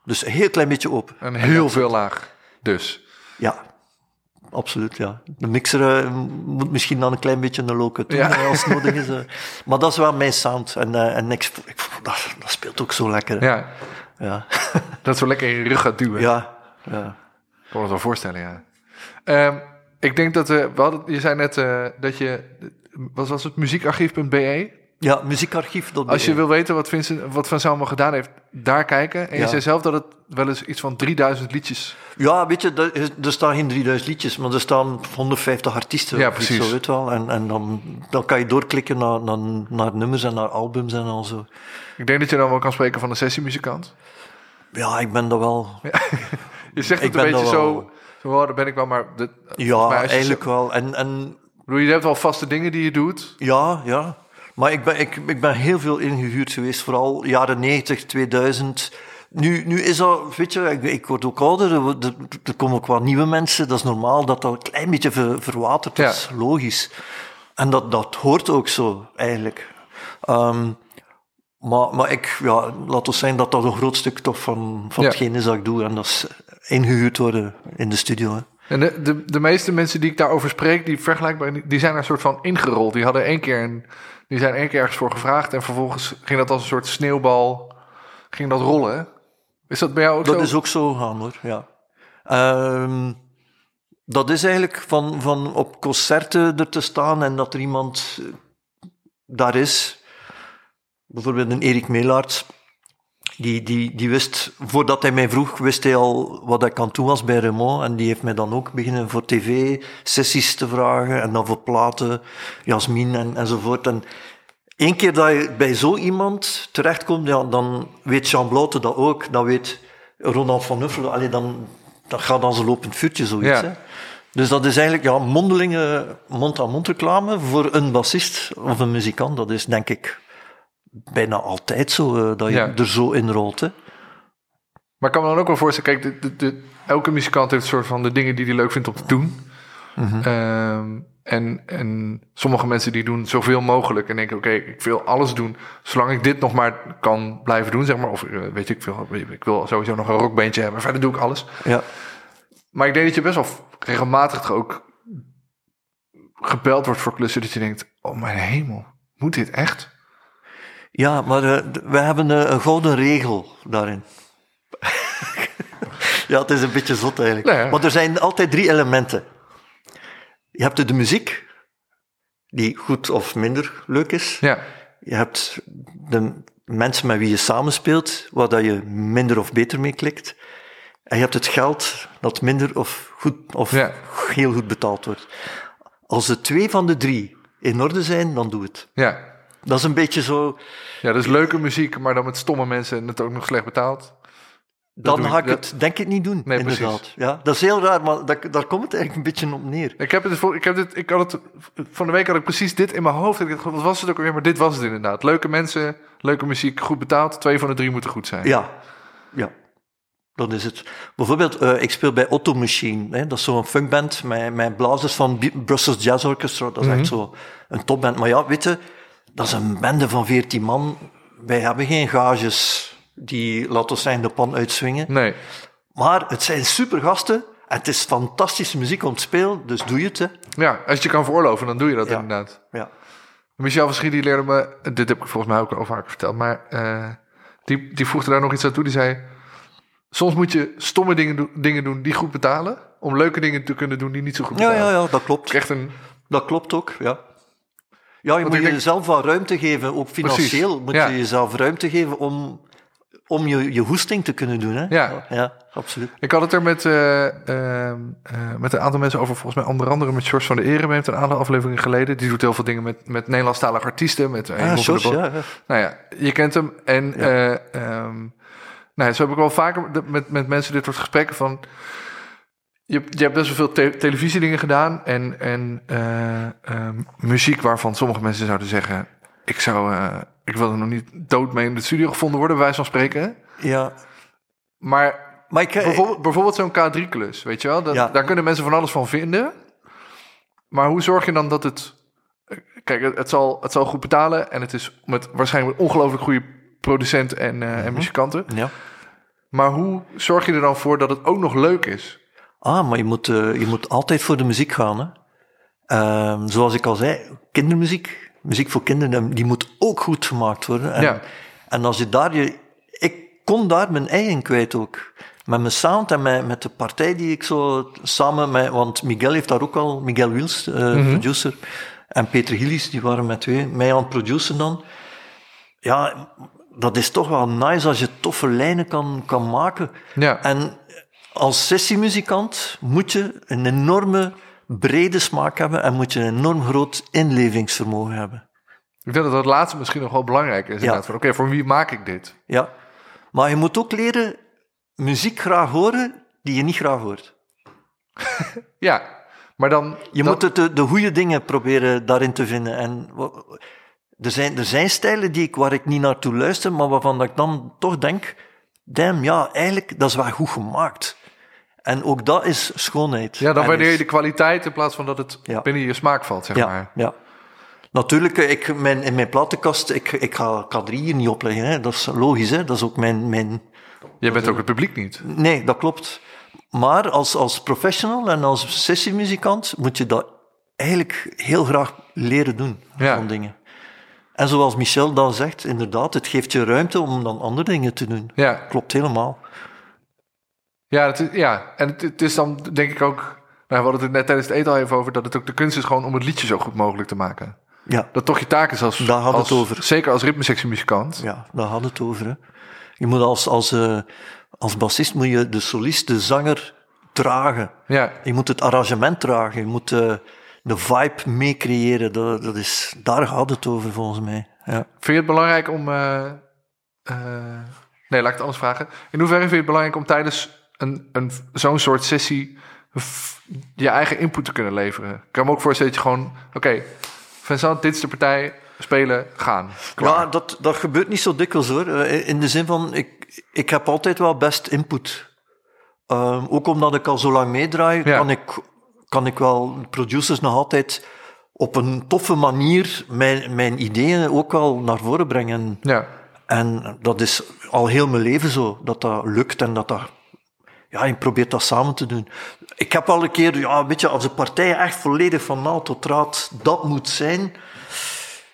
Speaker 2: Dus een heel klein beetje open.
Speaker 1: En heel veel laag. Dus.
Speaker 2: Ja, absoluut, ja. De mixer eh, moet misschien dan een klein beetje een loke doen
Speaker 1: Ja.
Speaker 2: eh, als het nodig is. eh. Maar dat is wel mijn sound. En, eh, en ik, ik, dat, dat speelt ook zo lekker. hè.
Speaker 1: Ja,
Speaker 2: Ja.
Speaker 1: dat zo lekker in je rug gaat duwen.
Speaker 2: ja. ja.
Speaker 1: Ik kan me het wel voorstellen, ja. Ehm, ik denk dat we, we hadden, je zei net eh, dat je, wat was het, muziekarchief.be?
Speaker 2: Ja, muziekarchief. Dat
Speaker 1: Als je wil weten wat Vincent, wat Van Zelma gedaan heeft, daar kijken. En je
Speaker 2: Ja.
Speaker 1: zei zelf dat het wel eens iets van 3000 liedjes...
Speaker 2: Ja, weet je, er, er staan geen 3000 liedjes, maar er staan 150 artiesten.
Speaker 1: Ja, precies.
Speaker 2: Zo, weet wel. En, en dan, dan kan je doorklikken naar, naar, naar nummers en naar albums en al zo.
Speaker 1: Ik denk dat je dan wel kan spreken van een sessiemuzikant.
Speaker 2: Ja, ik ben dat wel...
Speaker 1: Je zegt
Speaker 2: Ik
Speaker 1: het een beetje zo, oh, daar ben ik wel, maar... De,
Speaker 2: Ja,
Speaker 1: maar
Speaker 2: eigenlijk
Speaker 1: zo-
Speaker 2: wel. En, en
Speaker 1: bedoel, je hebt wel vaste dingen die je doet.
Speaker 2: Ja, ja. Maar ik ben, ik, ik ben heel veel ingehuurd geweest, vooral jaren 90, 2000. Nu, nu is dat, weet je, ik, ik word ook ouder, er, komen ook wat nieuwe mensen. Dat is normaal dat dat een klein beetje ver, verwatert, dat
Speaker 1: Ja.
Speaker 2: is logisch. En dat, dat hoort ook zo, eigenlijk. Ehm, maar, maar ik, ja, laat ons zijn dat dat een groot stuk toch van, van
Speaker 1: Ja.
Speaker 2: hetgeen is dat ik doe. En dat is ingehuurd worden in de studio. Hè.
Speaker 1: En de, de, de meeste mensen die ik daarover spreek, die vergelijkbaar, die zijn er een soort van ingerold. Die hadden één keer een, die zijn één keer ergens voor gevraagd en vervolgens ging dat als een soort sneeuwbal, ging dat rollen. Is dat bij jou ook
Speaker 2: Dat
Speaker 1: zo?
Speaker 2: is ook zo gaan hoor, ja. Ehm, dat is eigenlijk van, van op concerten er te staan en dat er iemand eh, daar is. Bijvoorbeeld een Erik Meelaerts. Die, die, die wist, voordat hij mij vroeg, wist hij al wat ik aan toe was bij Raymond. En die heeft mij dan ook beginnen voor tv sessies te vragen. En dan voor platen, Jasmin en, enzovoort. En Eén keer dat je bij zo iemand terechtkomt, ja, dan weet Jean Blote dat ook. Dan weet Ronald van Nuffelen. Allee, dan, dat gaat als een lopend vuurtje, zoiets.
Speaker 1: Ja.
Speaker 2: Hè? Dus dat is eigenlijk ja, mondelinge mond-aan-mond reclame voor een bassist of een muzikant. Dat is denk ik bijna altijd zo, eh, dat je
Speaker 1: Ja.
Speaker 2: er zo in rolt. Hè?
Speaker 1: Maar ik kan me dan ook wel voorstellen, kijk, de, de, elke muzikant heeft een soort van de dingen die hij leuk vindt om te doen.
Speaker 2: Mhm.
Speaker 1: Ehm, en, en sommige mensen die doen zoveel mogelijk en denken, oké, ik wil alles doen, zolang ik dit nog maar kan blijven doen, zeg maar. Of eh, weet je, ik wil, ik wil sowieso nog een rockbandje hebben, verder doe ik alles.
Speaker 2: Ja.
Speaker 1: Maar ik denk dat je best wel regelmatig toch ook gebeld wordt voor klussen dat je denkt, oh mijn hemel, moet dit echt?
Speaker 2: Ja, maar d- we hebben eh, een gouden regel daarin. ja, het is een beetje zot eigenlijk.
Speaker 1: Nee,
Speaker 2: maar er zijn altijd drie elementen. Je hebt de muziek, die goed of minder leuk is.
Speaker 1: Ja,
Speaker 2: Je hebt de mensen met wie je samenspeelt, waar dat je minder of beter mee klikt. En je hebt het geld dat minder of, goed, of
Speaker 1: Ja.
Speaker 2: heel goed betaald wordt. Als de twee van de drie in orde zijn, dan doe het.
Speaker 1: ja.
Speaker 2: Dat is een beetje zo...
Speaker 1: Ja, dat is leuke muziek, maar dan met stomme mensen en het ook nog slecht betaald.
Speaker 2: Dan ga ik het denk ik niet doen,
Speaker 1: Nee,
Speaker 2: inderdaad.
Speaker 1: precies.
Speaker 2: Ja, dat is heel raar, maar dat, daar komt het eigenlijk een beetje op neer.
Speaker 1: Ik heb het, voor- ik heb dit, ik had het, van de week had ik precies dit in mijn hoofd. Ik dacht, wat was het ook alweer? Maar dit was het inderdaad. Leuke mensen, leuke muziek, goed betaald. Twee van de drie moeten goed zijn.
Speaker 2: Ja, ja. Dat is het. Bijvoorbeeld, eh, ik speel bij Otto Machine. Hè, dat is zo'n funkband met, met blazers van Brussels Jazz Orchestra. Dat is echt zo een topband. Maar ja, weet je, dat is een bende van 14 man. Wij hebben geen gages die, laten we zeggen, de pan uitswingen.
Speaker 1: Nee.
Speaker 2: Maar het zijn super gasten. En het is fantastische muziek om te spelen, dus doe je het. Hè.
Speaker 1: Ja, als je kan veroorloven, dan doe je dat
Speaker 2: Ja.
Speaker 1: inderdaad.
Speaker 2: Ja.
Speaker 1: Michel Verschie, die leerde me, dit heb ik volgens mij ook al vaker verteld, maar eh, die, die voegde daar nog iets aan toe. Die zei, soms moet je stomme dingen, do- dingen doen die goed betalen, om leuke dingen te kunnen doen die niet zo goed
Speaker 2: Ja,
Speaker 1: betalen.
Speaker 2: ja, ja, dat klopt.
Speaker 1: Echt een,
Speaker 2: Dat klopt ook, ja. Ja, je moet
Speaker 1: denk-
Speaker 2: jezelf wel ruimte geven, ook financieel
Speaker 1: Precies,
Speaker 2: moet
Speaker 1: ja.
Speaker 2: je jezelf ruimte geven om, om je, je hoesting te kunnen doen. Hè?
Speaker 1: Ja.
Speaker 2: ja, absoluut.
Speaker 1: Ik had het er met, eh, ehm, eh, met een aantal mensen over, volgens mij onder andere met George van de Eren, heeft een aantal afleveringen geleden. Die doet heel veel dingen met, met Nederlandstalige artiesten. Met,
Speaker 2: Ah,
Speaker 1: der
Speaker 2: George, ja, ja.
Speaker 1: Nou ja, je kent hem. En eh, ehm, nou, zo heb ik wel vaker met, met mensen dit soort gesprekken van... Je, je hebt best wel veel te- televisiedingen gedaan en, en eh, ehm, muziek waarvan sommige mensen zouden zeggen... Ik, zou, eh, ik wil er nog niet dood mee in de studio gevonden worden, bij wijze van spreken.
Speaker 2: ja.
Speaker 1: Maar
Speaker 2: Maar ik,
Speaker 1: bijvoorbeeld, bijvoorbeeld zo'n K3-klus, weet je wel? Dat,
Speaker 2: Ja.
Speaker 1: Daar kunnen mensen van alles van vinden. Maar hoe zorg je dan dat het... Kijk, het, het zal, het zal goed betalen en het is met waarschijnlijk een ongelooflijk goede producent en, eh, en muzikanten.
Speaker 2: ja.
Speaker 1: Maar hoe zorg je er dan voor dat het ook nog leuk is?
Speaker 2: Ah, maar je moet, eh, je moet altijd voor de muziek gaan. Hè? Ehm, zoals ik al zei, kindermuziek, muziek voor kinderen, die moet ook goed gemaakt worden. En,
Speaker 1: Ja.
Speaker 2: en als je daar je... Ik kon daar mijn eigen kwijt ook. met mijn sound en met, met de partij die ik zo samen met... Want Miguel heeft daar ook al, Miguel Wils, uh, producer, en Peter Gillies, die waren met twee, mij aan het produceren dan. Ja, dat is toch wel nice als je toffe lijnen kan, kan maken.
Speaker 1: Ja.
Speaker 2: En als sessiemuzikant moet je een enorme brede smaak hebben en moet je een enorm groot inlevingsvermogen hebben.
Speaker 1: Ik denk dat dat laatste misschien nog wel belangrijk is. Ja. Oké, voor wie maak ik dit?
Speaker 2: Ja, maar je moet ook leren muziek graag horen die je niet graag hoort.
Speaker 1: ja, maar dan...
Speaker 2: Je moet het, de, de goede dingen proberen daarin te vinden. En er zijn, er zijn stijlen die ik, waar ik niet naartoe luister, maar waarvan ik dan toch denk, damn, ja, eigenlijk, dat is wel goed gemaakt. En ook dat is schoonheid.
Speaker 1: Ja, dan waardeer je de kwaliteit in plaats van dat het binnen je smaak valt, zeg
Speaker 2: ja,
Speaker 1: maar.
Speaker 2: Ja, Natuurlijk, ik, mijn, in mijn platenkast, ik, ik ga, ik drie hier niet opleggen. Hè. Dat is logisch, hè. dat is ook mijn... mijn
Speaker 1: Je bent ook het publiek niet.
Speaker 2: Nee, dat klopt. Maar als, als professional en als sessiemuzikant moet je dat eigenlijk heel graag leren doen, ja. van dingen. En zoals Michel dan zegt, inderdaad, het geeft je ruimte om dan andere dingen te doen.
Speaker 1: Ja.
Speaker 2: Klopt helemaal.
Speaker 1: Ja, het is, ja. en het, is dan denk ik ook... Nou, we hadden het net tijdens het eten al even over... dat het ook de kunst is gewoon om het liedje zo goed mogelijk te maken.
Speaker 2: Ja.
Speaker 1: Dat toch je taak is als...
Speaker 2: Daar had het over.
Speaker 1: Zeker als ritmesectiemuzikant.
Speaker 2: Ja, daar had het over. Hè. Je moet als, als, uh, als bassist moet je de solist, de zanger, dragen.
Speaker 1: Ja.
Speaker 2: Je moet het arrangement dragen. Je moet uh, de vibe meecreëren. Dat, dat is, daar gaat het over, volgens mij. Ja.
Speaker 1: Vind je het belangrijk om... Uh, nee, laat ik het anders vragen. In hoeverre vind je het belangrijk om tijdens een, een, zo'n soort sessie je eigen input te kunnen leveren. Ik kan me ook voorstellen dat je gewoon, oké, okay, Vincent, dit is de partij, spelen, gaan. Klaar.
Speaker 2: Ja, dat, dat gebeurt niet zo dikwijls hoor. Eh, in de zin van, ik, ik heb altijd wel best input. Um, ook omdat ik al zo lang meedraai, ja. kan, ik, kan ik wel producers nog altijd op een toffe manier mijn, mijn ideeën ook wel naar voren brengen.
Speaker 1: Ja.
Speaker 2: En dat is al heel mijn leven zo, dat dat lukt en dat dat ja, je probeert dat samen te doen. Ik heb al een keer, ja, weet je, als de partij echt volledig van naald tot raad dat moet zijn,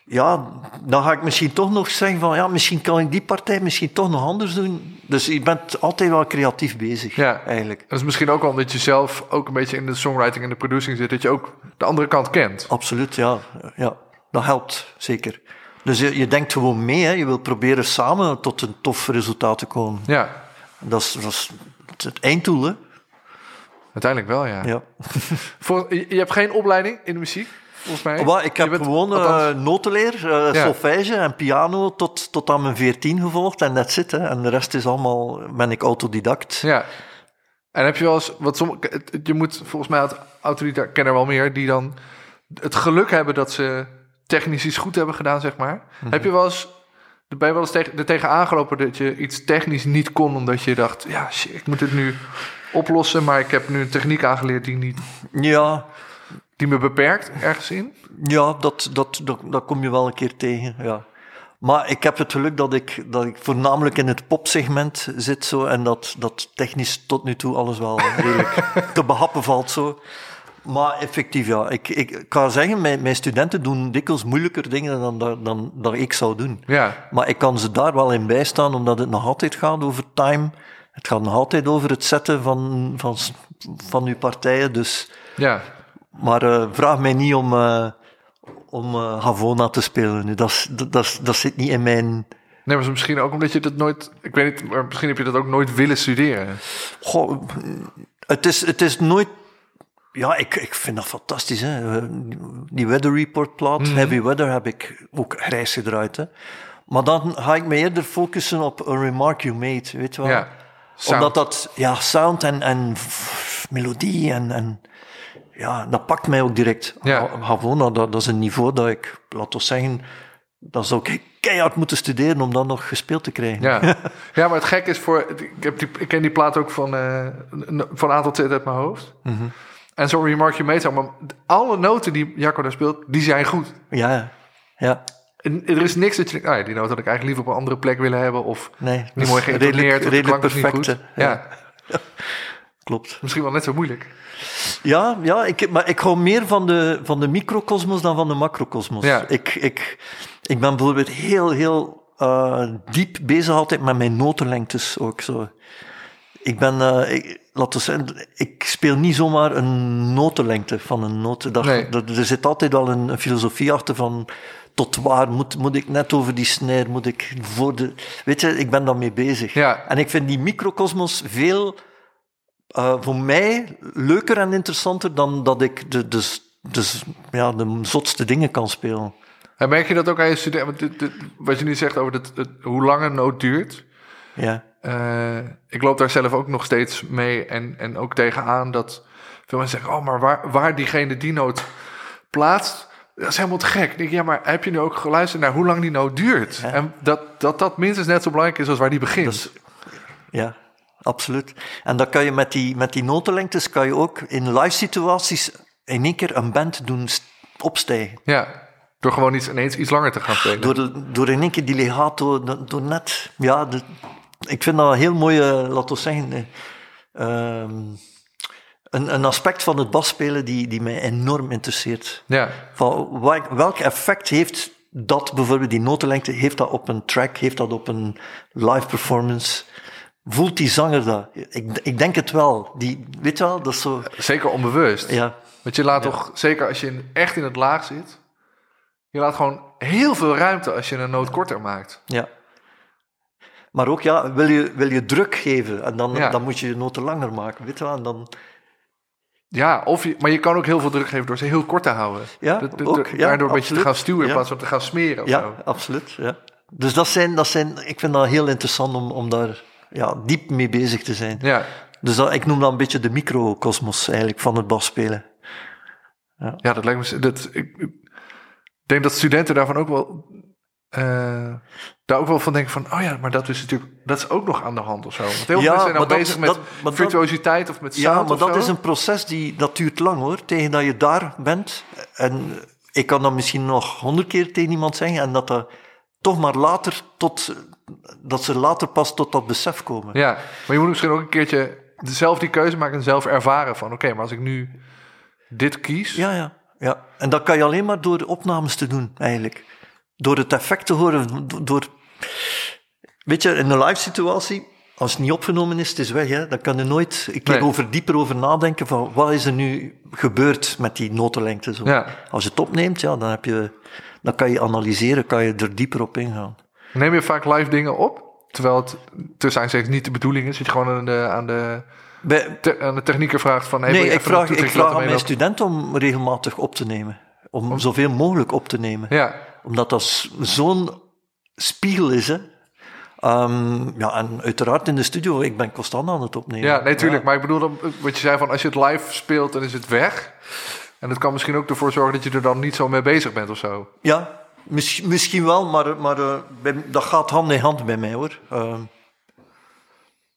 Speaker 2: ja, dan ga ik misschien toch nog zeggen van, ja, misschien kan ik die partij misschien toch nog anders doen. Dus je bent altijd wel creatief bezig,
Speaker 1: ja.
Speaker 2: eigenlijk.
Speaker 1: Dat is misschien ook omdat je zelf ook een beetje in de songwriting en de producing zit, dat je ook de andere kant kent.
Speaker 2: Absoluut, ja. ja dat helpt, zeker. Dus je, je denkt gewoon mee, hè. je wilt proberen samen tot een tof resultaat te komen.
Speaker 1: Ja.
Speaker 2: Dat is, dat is het hè?
Speaker 1: Uiteindelijk wel, ja.
Speaker 2: ja.
Speaker 1: Voor, je, je hebt geen opleiding in de muziek, volgens mij?
Speaker 2: Well, ik heb
Speaker 1: bent,
Speaker 2: gewoon uh, notenleer, uh, ja. solfège en piano tot, tot aan mijn veertien gevolgd en dat zit. Hè. En de rest is allemaal, ben ik autodidact.
Speaker 1: Ja. En heb je wel eens, wat som, je moet volgens mij, autodidact, ken er wel meer, die dan het geluk hebben dat ze technisch iets goed hebben gedaan, zeg maar. Mm -hmm. Heb je wel eens ben je wel eens tegen, er tegen aangelopen dat je iets technisch niet kon, omdat je dacht, ja, shit, ik moet het nu oplossen, maar ik heb nu een techniek aangeleerd die niet.
Speaker 2: Ja.
Speaker 1: Die me beperkt ergens in?
Speaker 2: Ja, dat, dat, dat, dat kom je wel een keer tegen, ja. Maar ik heb het geluk dat ik, dat ik voornamelijk in het popsegment zit zo, en dat, dat technisch tot nu toe alles wel redelijk te behappen valt zo. Maar effectief, ja. Ik, ik, kan zeggen, mijn, mijn studenten doen dikwijls moeilijker dingen dan, dan, dan, dan ik zou doen.
Speaker 1: Ja.
Speaker 2: Maar ik kan ze daar wel in bijstaan, omdat het nog altijd gaat over time. Het gaat nog altijd over het zetten van, van, van uw partijen. Dus,
Speaker 1: ja.
Speaker 2: Maar uh, vraag mij niet om, uh, om uh, Havona te spelen. Nu, dat, dat, dat, dat zit niet in mijn...
Speaker 1: Nee, maar misschien ook omdat je dat nooit... Ik weet niet, maar misschien heb je dat ook nooit willen studeren.
Speaker 2: Goh, het is, het is nooit ja, ik, ik vind dat fantastisch. Hè. Die Weather Report plaat, mm -hmm. Heavy Weather, heb ik ook grijs gedraaid. Hè. Maar dan ga ik me eerder focussen op A Remark You Made, weet je wel.
Speaker 1: Ja,
Speaker 2: Omdat dat, ja, sound en, en melodie en, en ja, dat pakt mij ook direct.
Speaker 1: Ja.
Speaker 2: Dat, dat is een niveau dat ik, laten we zeggen, dat zou ik keihard moeten studeren om dan nog gespeeld te krijgen.
Speaker 1: Ja, ja maar het gek is voor, ik, heb die, ik ken die plaat ook van, uh, van A tot Z uit mijn hoofd.
Speaker 2: Mm -hmm.
Speaker 1: En zo'n remark je mee, maar alle noten die Jacco daar speelt, die zijn goed.
Speaker 2: Ja, ja.
Speaker 1: En er is niks dat je denkt, ah ja, die noot had ik eigenlijk liever op een andere plek willen hebben. Of
Speaker 2: nee,
Speaker 1: niet mooi geïntoneerd, niet goed.
Speaker 2: Ja.
Speaker 1: ja.
Speaker 2: ja. Klopt.
Speaker 1: Misschien wel net zo moeilijk.
Speaker 2: Ja, ja ik, maar ik hou meer van de, van de microcosmos dan van de macrocosmos.
Speaker 1: Ja.
Speaker 2: Ik, ik, ik ben bijvoorbeeld heel, heel uh, diep bezig altijd met mijn notenlengtes ook zo Ik ben, uh, ik, laten we zeggen, ik speel niet zomaar een notenlengte van een noot. Dat,
Speaker 1: Nee.
Speaker 2: dat- er zit altijd wel een, een filosofie achter van tot waar moet, moet ik net over die snare, moet ik voor de... Weet je, ik ben daarmee bezig.
Speaker 1: Ja.
Speaker 2: En ik vind die microcosmos veel, eh, voor mij, leuker en interessanter dan dat ik de, de, de, ja, de zotste dingen kan spelen.
Speaker 1: En merk je dat ook aan je studenten? Wat je nu zegt over het, het- hoe lang een noot duurt.
Speaker 2: Ja.
Speaker 1: Eh, ik loop daar zelf ook nog steeds mee en, en ook tegenaan dat veel mensen zeggen: Oh, maar waar, waar diegene die noot plaatst, dat is helemaal te gek. Ik denk, ja, maar heb je nu ook geluisterd naar hoe lang die noot duurt?
Speaker 2: Ja.
Speaker 1: En dat, dat dat minstens net zo belangrijk is als waar die begint.
Speaker 2: Is- Ja, absoluut. En dan kan je met die, met die notenlengtes kan je ook in live situaties in één keer een band doen st- opstijgen.
Speaker 1: Ja, door gewoon iets, ineens iets langer te gaan spelen.
Speaker 2: Door, de- door in één keer die legato, door, door net... Ja, de- ik vind dat een heel mooie, laten we zeggen... eh, ehm, een, een aspect van het basspelen die, die mij enorm interesseert.
Speaker 1: Ja,
Speaker 2: Van welk, welk effect heeft dat, bijvoorbeeld die notenlengte, heeft dat op een track, heeft dat op een live performance? Voelt die zanger dat? Ik, ik denk het wel. Die, weet je wel, dat is zo...
Speaker 1: zeker onbewust.
Speaker 2: Ja,
Speaker 1: Want je laat toch, zeker als je in- echt in het laag zit, je laat gewoon heel veel ruimte als je een noot korter maakt.
Speaker 2: ja. Maar ook, ja, wil je, wil je druk geven, en dan,
Speaker 1: Ja.
Speaker 2: dan moet je je noten langer maken, weet je wel? En dan,
Speaker 1: Ja, of je, maar je kan ook heel veel druk geven door ze heel kort te houden.
Speaker 2: Ja, ook, ja,
Speaker 1: daardoor een beetje te gaan stuwen in
Speaker 2: Ja.
Speaker 1: plaats van te gaan smeren. Of
Speaker 2: ja,
Speaker 1: zo.
Speaker 2: absoluut, ja. Dus dat zijn, dat zijn, ik vind dat heel interessant om, om daar ja, diep mee bezig te zijn.
Speaker 1: Ja.
Speaker 2: Dus dat, ik noem dat een beetje de microcosmos eigenlijk van het basspelen.
Speaker 1: ja, dat lijkt me. Dat, ik, ik denk dat studenten daarvan ook wel. Eh, daar ook wel van denken van, oh ja, maar dat is natuurlijk, dat is ook nog aan de hand of zo. Want heel veel
Speaker 2: Ja,
Speaker 1: mensen zijn dan
Speaker 2: maar dat-
Speaker 1: bezig met virtuositeit of met sound
Speaker 2: Ja, maar dat
Speaker 1: zo.
Speaker 2: is een proces die, dat duurt lang hoor, tegen dat je daar bent. En ik kan dat misschien nog honderd keer tegen iemand zeggen en dat dat toch maar later tot, dat ze later pas tot dat besef komen.
Speaker 1: Ja, maar je moet misschien ook een keertje zelf die keuze maken en zelf ervaren van, oké, maar als ik nu dit kies,
Speaker 2: Ja, ja, ja. En dat kan je alleen maar door opnames te doen, eigenlijk. Door het effect te horen, do- door... Weet je, in een live situatie, als het niet opgenomen is, het is weg, hè. Dan kan je nooit een keer
Speaker 1: Nee.
Speaker 2: over, dieper over nadenken van, wat is er nu gebeurd met die notenlengte? Zo.
Speaker 1: Ja.
Speaker 2: Als je het opneemt, ja, dan, heb je, dan kan je analyseren, kan je er dieper op ingaan.
Speaker 1: neem je vaak live dingen op, terwijl het tussen aanstekens niet de bedoeling is, dat je gewoon aan de, aan de,
Speaker 2: Bij,
Speaker 1: te- aan de technieker vraagt van, hey,
Speaker 2: nee, ik vraag, ik vraag aan mijn studenten om regelmatig op te nemen. Om zoveel mogelijk op te nemen.
Speaker 1: Ja,
Speaker 2: Omdat dat zo'n spiegel is, hè. Ehm, ja, en uiteraard in de studio, ik ben constant aan het opnemen.
Speaker 1: ja, nee, tuurlijk. Maar ik bedoel, dan, wat je zei van, als je het live speelt, dan is het weg. En dat kan misschien ook ervoor zorgen dat je er dan niet zo mee bezig bent of zo.
Speaker 2: Ja, mis- misschien wel, maar, maar eh, dat gaat hand in hand bij mij, hoor. Ehm,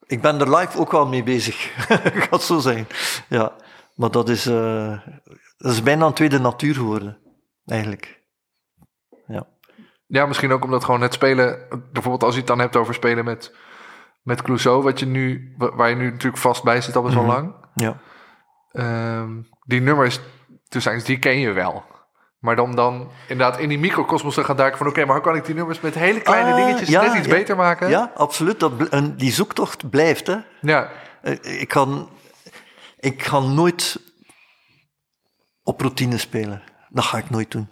Speaker 2: ik ben er live ook wel mee bezig, ik ga het zo zeggen. Ja, maar dat is, eh, dat is bijna een tweede natuur geworden, eigenlijk. Ja.
Speaker 1: Misschien ook omdat gewoon het spelen, bijvoorbeeld als je het dan hebt over spelen met, met Clouseau, wat je nu, wa- waar je nu natuurlijk vast bij zit al best wel
Speaker 2: Mhm.
Speaker 1: lang.
Speaker 2: Ja.
Speaker 1: Ehm, die nummers, tussen die ken je wel. Maar dan, dan inderdaad in die microcosmos te gaan duiken van oké, maar hoe kan ik die nummers met hele kleine
Speaker 2: Ah,
Speaker 1: dingetjes
Speaker 2: ja,
Speaker 1: net iets
Speaker 2: ja.
Speaker 1: beter maken?
Speaker 2: ja, absoluut. Dat, en die zoektocht blijft, hè.
Speaker 1: Ja,
Speaker 2: Eh, Ik kan, ik ga nooit op routine spelen. Dat ga ik nooit doen.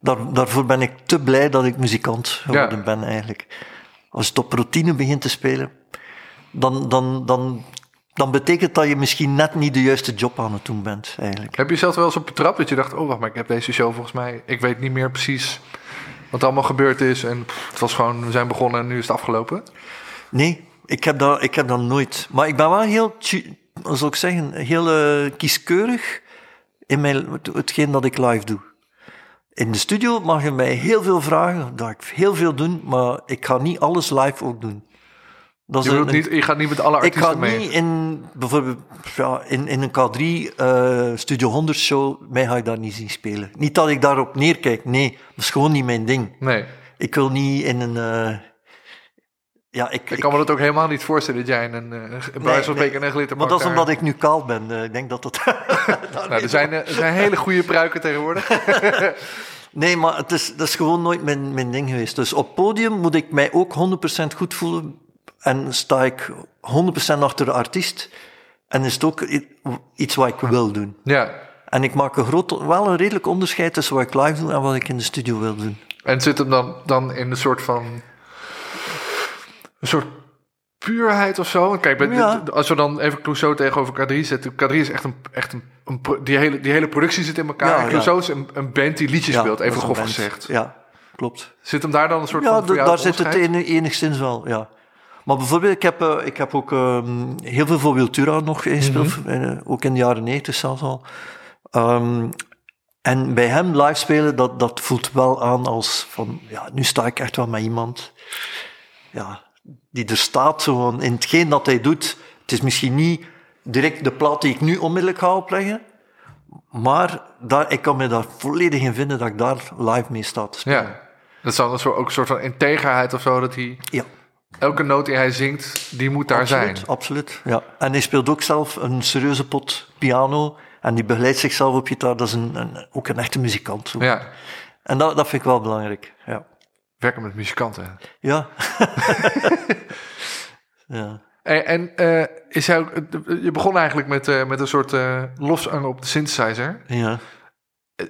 Speaker 2: Daar, daarvoor ben ik te blij dat ik muzikant geworden
Speaker 1: Ja.
Speaker 2: ben, eigenlijk. Als het op routine begint te spelen, dan, dan, dan, dan betekent dat je misschien net niet de juiste job aan het doen bent, eigenlijk.
Speaker 1: Heb je zelf wel eens op betrapt dat je dacht, oh wacht maar, ik heb deze show volgens mij, ik weet niet meer precies wat allemaal gebeurd is. En pff, het was gewoon, we zijn begonnen en nu is het afgelopen.
Speaker 2: Nee, ik heb dat, ik heb dat nooit. Maar ik ben wel heel, hoe zou ik zeggen, heel eh, kieskeurig in mijn, het- hetgeen dat ik live doe. In de studio mag je mij heel veel vragen, dat ik heel veel doen, maar ik ga niet alles live ook doen. Dat
Speaker 1: Je,
Speaker 2: een-
Speaker 1: niet, je gaat niet met alle
Speaker 2: ik
Speaker 1: artiesten
Speaker 2: ga
Speaker 1: mee.
Speaker 2: niet in, bijvoorbeeld, ja, in, in een K3 eh, Studio 100 show, mij ga je daar niet zien spelen. Niet dat ik daarop neerkijk, nee, dat is gewoon niet mijn ding.
Speaker 1: Nee,
Speaker 2: Ik wil niet in een... eh, ja, ik,
Speaker 1: ik kan me dat ook helemaal niet voorstellen dat jij in een, wijze van
Speaker 2: nee.
Speaker 1: in een glitterpak
Speaker 2: Maar dat is
Speaker 1: daar-
Speaker 2: omdat ik nu kaal ben. Eh, ik denk dat dat...
Speaker 1: Nou, er zijn, eh, er zijn hele goede pruiken tegenwoordig.
Speaker 2: nee, maar het is, dat is gewoon nooit mijn, mijn ding geweest. Dus op podium moet ik mij ook 100% goed voelen en sta ik 100% achter de artiest. En is het ook iets wat ik wil doen.
Speaker 1: Ja.
Speaker 2: En ik maak een groot, wel een redelijk onderscheid tussen wat ik live doe en wat ik in de studio wil doen.
Speaker 1: En zit hem dan, dan in een soort van... Een soort puurheid of zo? Kijk, bij-
Speaker 2: Ja.
Speaker 1: als we dan even Clouseau tegenover K3 zetten... K3 is echt een... Echt een, die, hele, die hele productie zit in elkaar.
Speaker 2: Ja,
Speaker 1: En
Speaker 2: ja.
Speaker 1: Clouseau is een, een band die liedjes speelt, even grof gezegd.
Speaker 2: Ja, klopt.
Speaker 1: Zit hem daar dan een soort
Speaker 2: Ja,
Speaker 1: van... jou
Speaker 2: daar zit het ene- enigszins wel, ja. Maar bijvoorbeeld, ik heb, eh, ik heb ook ehm, heel veel voor Wiltura nog gespeeld, eh, ook in de jaren 90 zelfs al. Ehm, en bij hem live spelen, dat, dat voelt wel aan als van, ja, nu sta ik echt wel met iemand ja, die er staat van, in hetgeen dat hij doet. Het is misschien niet direct de plaat die ik nu onmiddellijk ga opleggen, maar daar, ik kan me daar volledig in vinden dat ik daar live mee sta te spelen.
Speaker 1: Ja. Dat is dan een soort, ook een soort van integerheid of zo, dat hij...
Speaker 2: ja.
Speaker 1: Elke noot die hij zingt, die moet daar
Speaker 2: absoluut,
Speaker 1: zijn.
Speaker 2: Absoluut, ja. En hij speelt ook zelf een serieuze pot piano. En die begeleidt zichzelf op gitaar. Dat is een, een, ook een echte muzikant. zo.
Speaker 1: Ja.
Speaker 2: En dat, dat vind ik wel belangrijk, ja.
Speaker 1: Werken met muzikanten.
Speaker 2: Ja. ja.
Speaker 1: En, en eh, is ook, je begon eigenlijk met, eh, met een soort eh loszang op de synthesizer.
Speaker 2: Ja.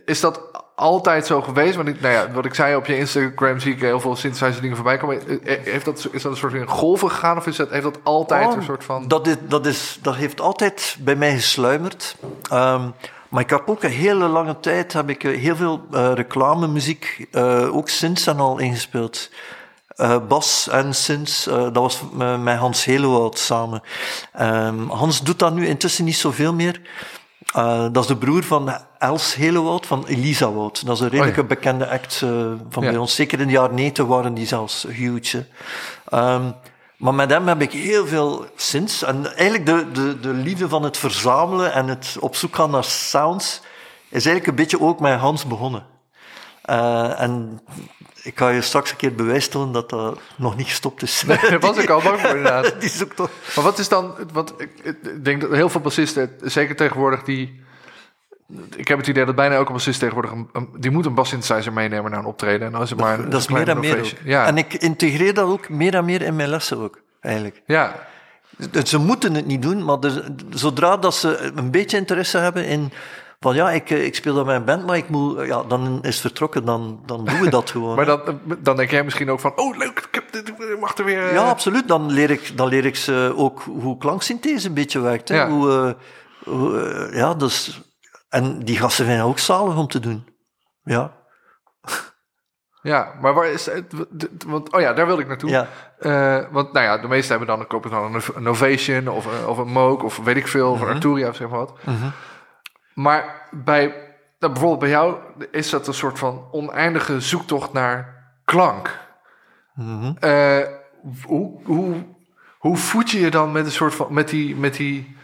Speaker 1: Is dat altijd zo geweest? Want ik, nou ja, wat ik zei, op je Instagram zie ik heel veel synthesizer dingen voorbij komen. Heeft dat, is dat een soort van golven gegaan? Of is dat, heeft dat altijd
Speaker 2: Oh,
Speaker 1: een soort van...
Speaker 2: Dat, is, dat, is, dat heeft altijd bij mij gesluimerd. Ehm, maar ik heb ook een hele lange tijd heb ik eh, heel veel eh reclamemuziek, eh, ook synths en al ingespeeld. Eh, bas en eh, dat was met Hans Helowoud samen. Ehm, Hans doet dat nu intussen niet zoveel meer. Dat is de broer van Els Helowoud, van Elisa Woud. Dat is een redelijke
Speaker 1: Oh
Speaker 2: bekende act van
Speaker 1: Ja.
Speaker 2: bij ons. Zeker in de jaren 90 waren die zelfs huge. Maar met hem heb ik heel veel sinds. En eigenlijk de, de, de liefde van het verzamelen en het op zoek gaan naar sounds is eigenlijk een beetje ook met Hans begonnen. Eh, en ik ga je straks een keer bewijs tonen dat dat nog niet gestopt is.
Speaker 1: Daar was ik al bang voor inderdaad.
Speaker 2: Die zoekt toch...
Speaker 1: Maar wat is dan... Want ik, ik denk dat heel veel bassisten, zeker tegenwoordig, die... Ik heb het idee dat bijna elke bassist tegenwoordig... Een, een- die moet een bass synthesizer meenemen naar een optreden. En dan is het maar een
Speaker 2: Dat is meer en meer.
Speaker 1: Ja,
Speaker 2: En ik integreer dat ook meer en meer in mijn lessen ook, eigenlijk.
Speaker 1: ja,
Speaker 2: Dus Ze moeten het niet doen, maar er- zodra dat ze een beetje interesse hebben in van ja, ik, eh, ik speel met een band, maar ik moet, ja, dan is het vertrokken, dan, dan doen we dat gewoon.
Speaker 1: maar dan, dan denk jij misschien ook van... Oh, leuk, ik, heb, dit- ik mag er weer... eh,
Speaker 2: Ja, absoluut. Dan leer ik, dan leer ik ze ook hoe klanksynthese een beetje werkt. Hè?
Speaker 1: Ja.
Speaker 2: Hoe, eh, hoe, eh, ja, dus, en die gasten vinden ook zalig om te doen. Ja.
Speaker 1: Ja, maar waar is het? Want, oh ja, daar wilde ik naartoe.
Speaker 2: Ja.
Speaker 1: Eh, want nou ja, de meesten hebben dan, dan kopen dan een, een Novation of, een- of een Moog of weet ik veel, of een Arturia of zeg maar wat. Maar bij, nou, bijvoorbeeld bij jou is dat een soort van oneindige zoektocht naar klank. Eh, hoe, hoe, hoe voed je je dan met een soort van, met die, met die,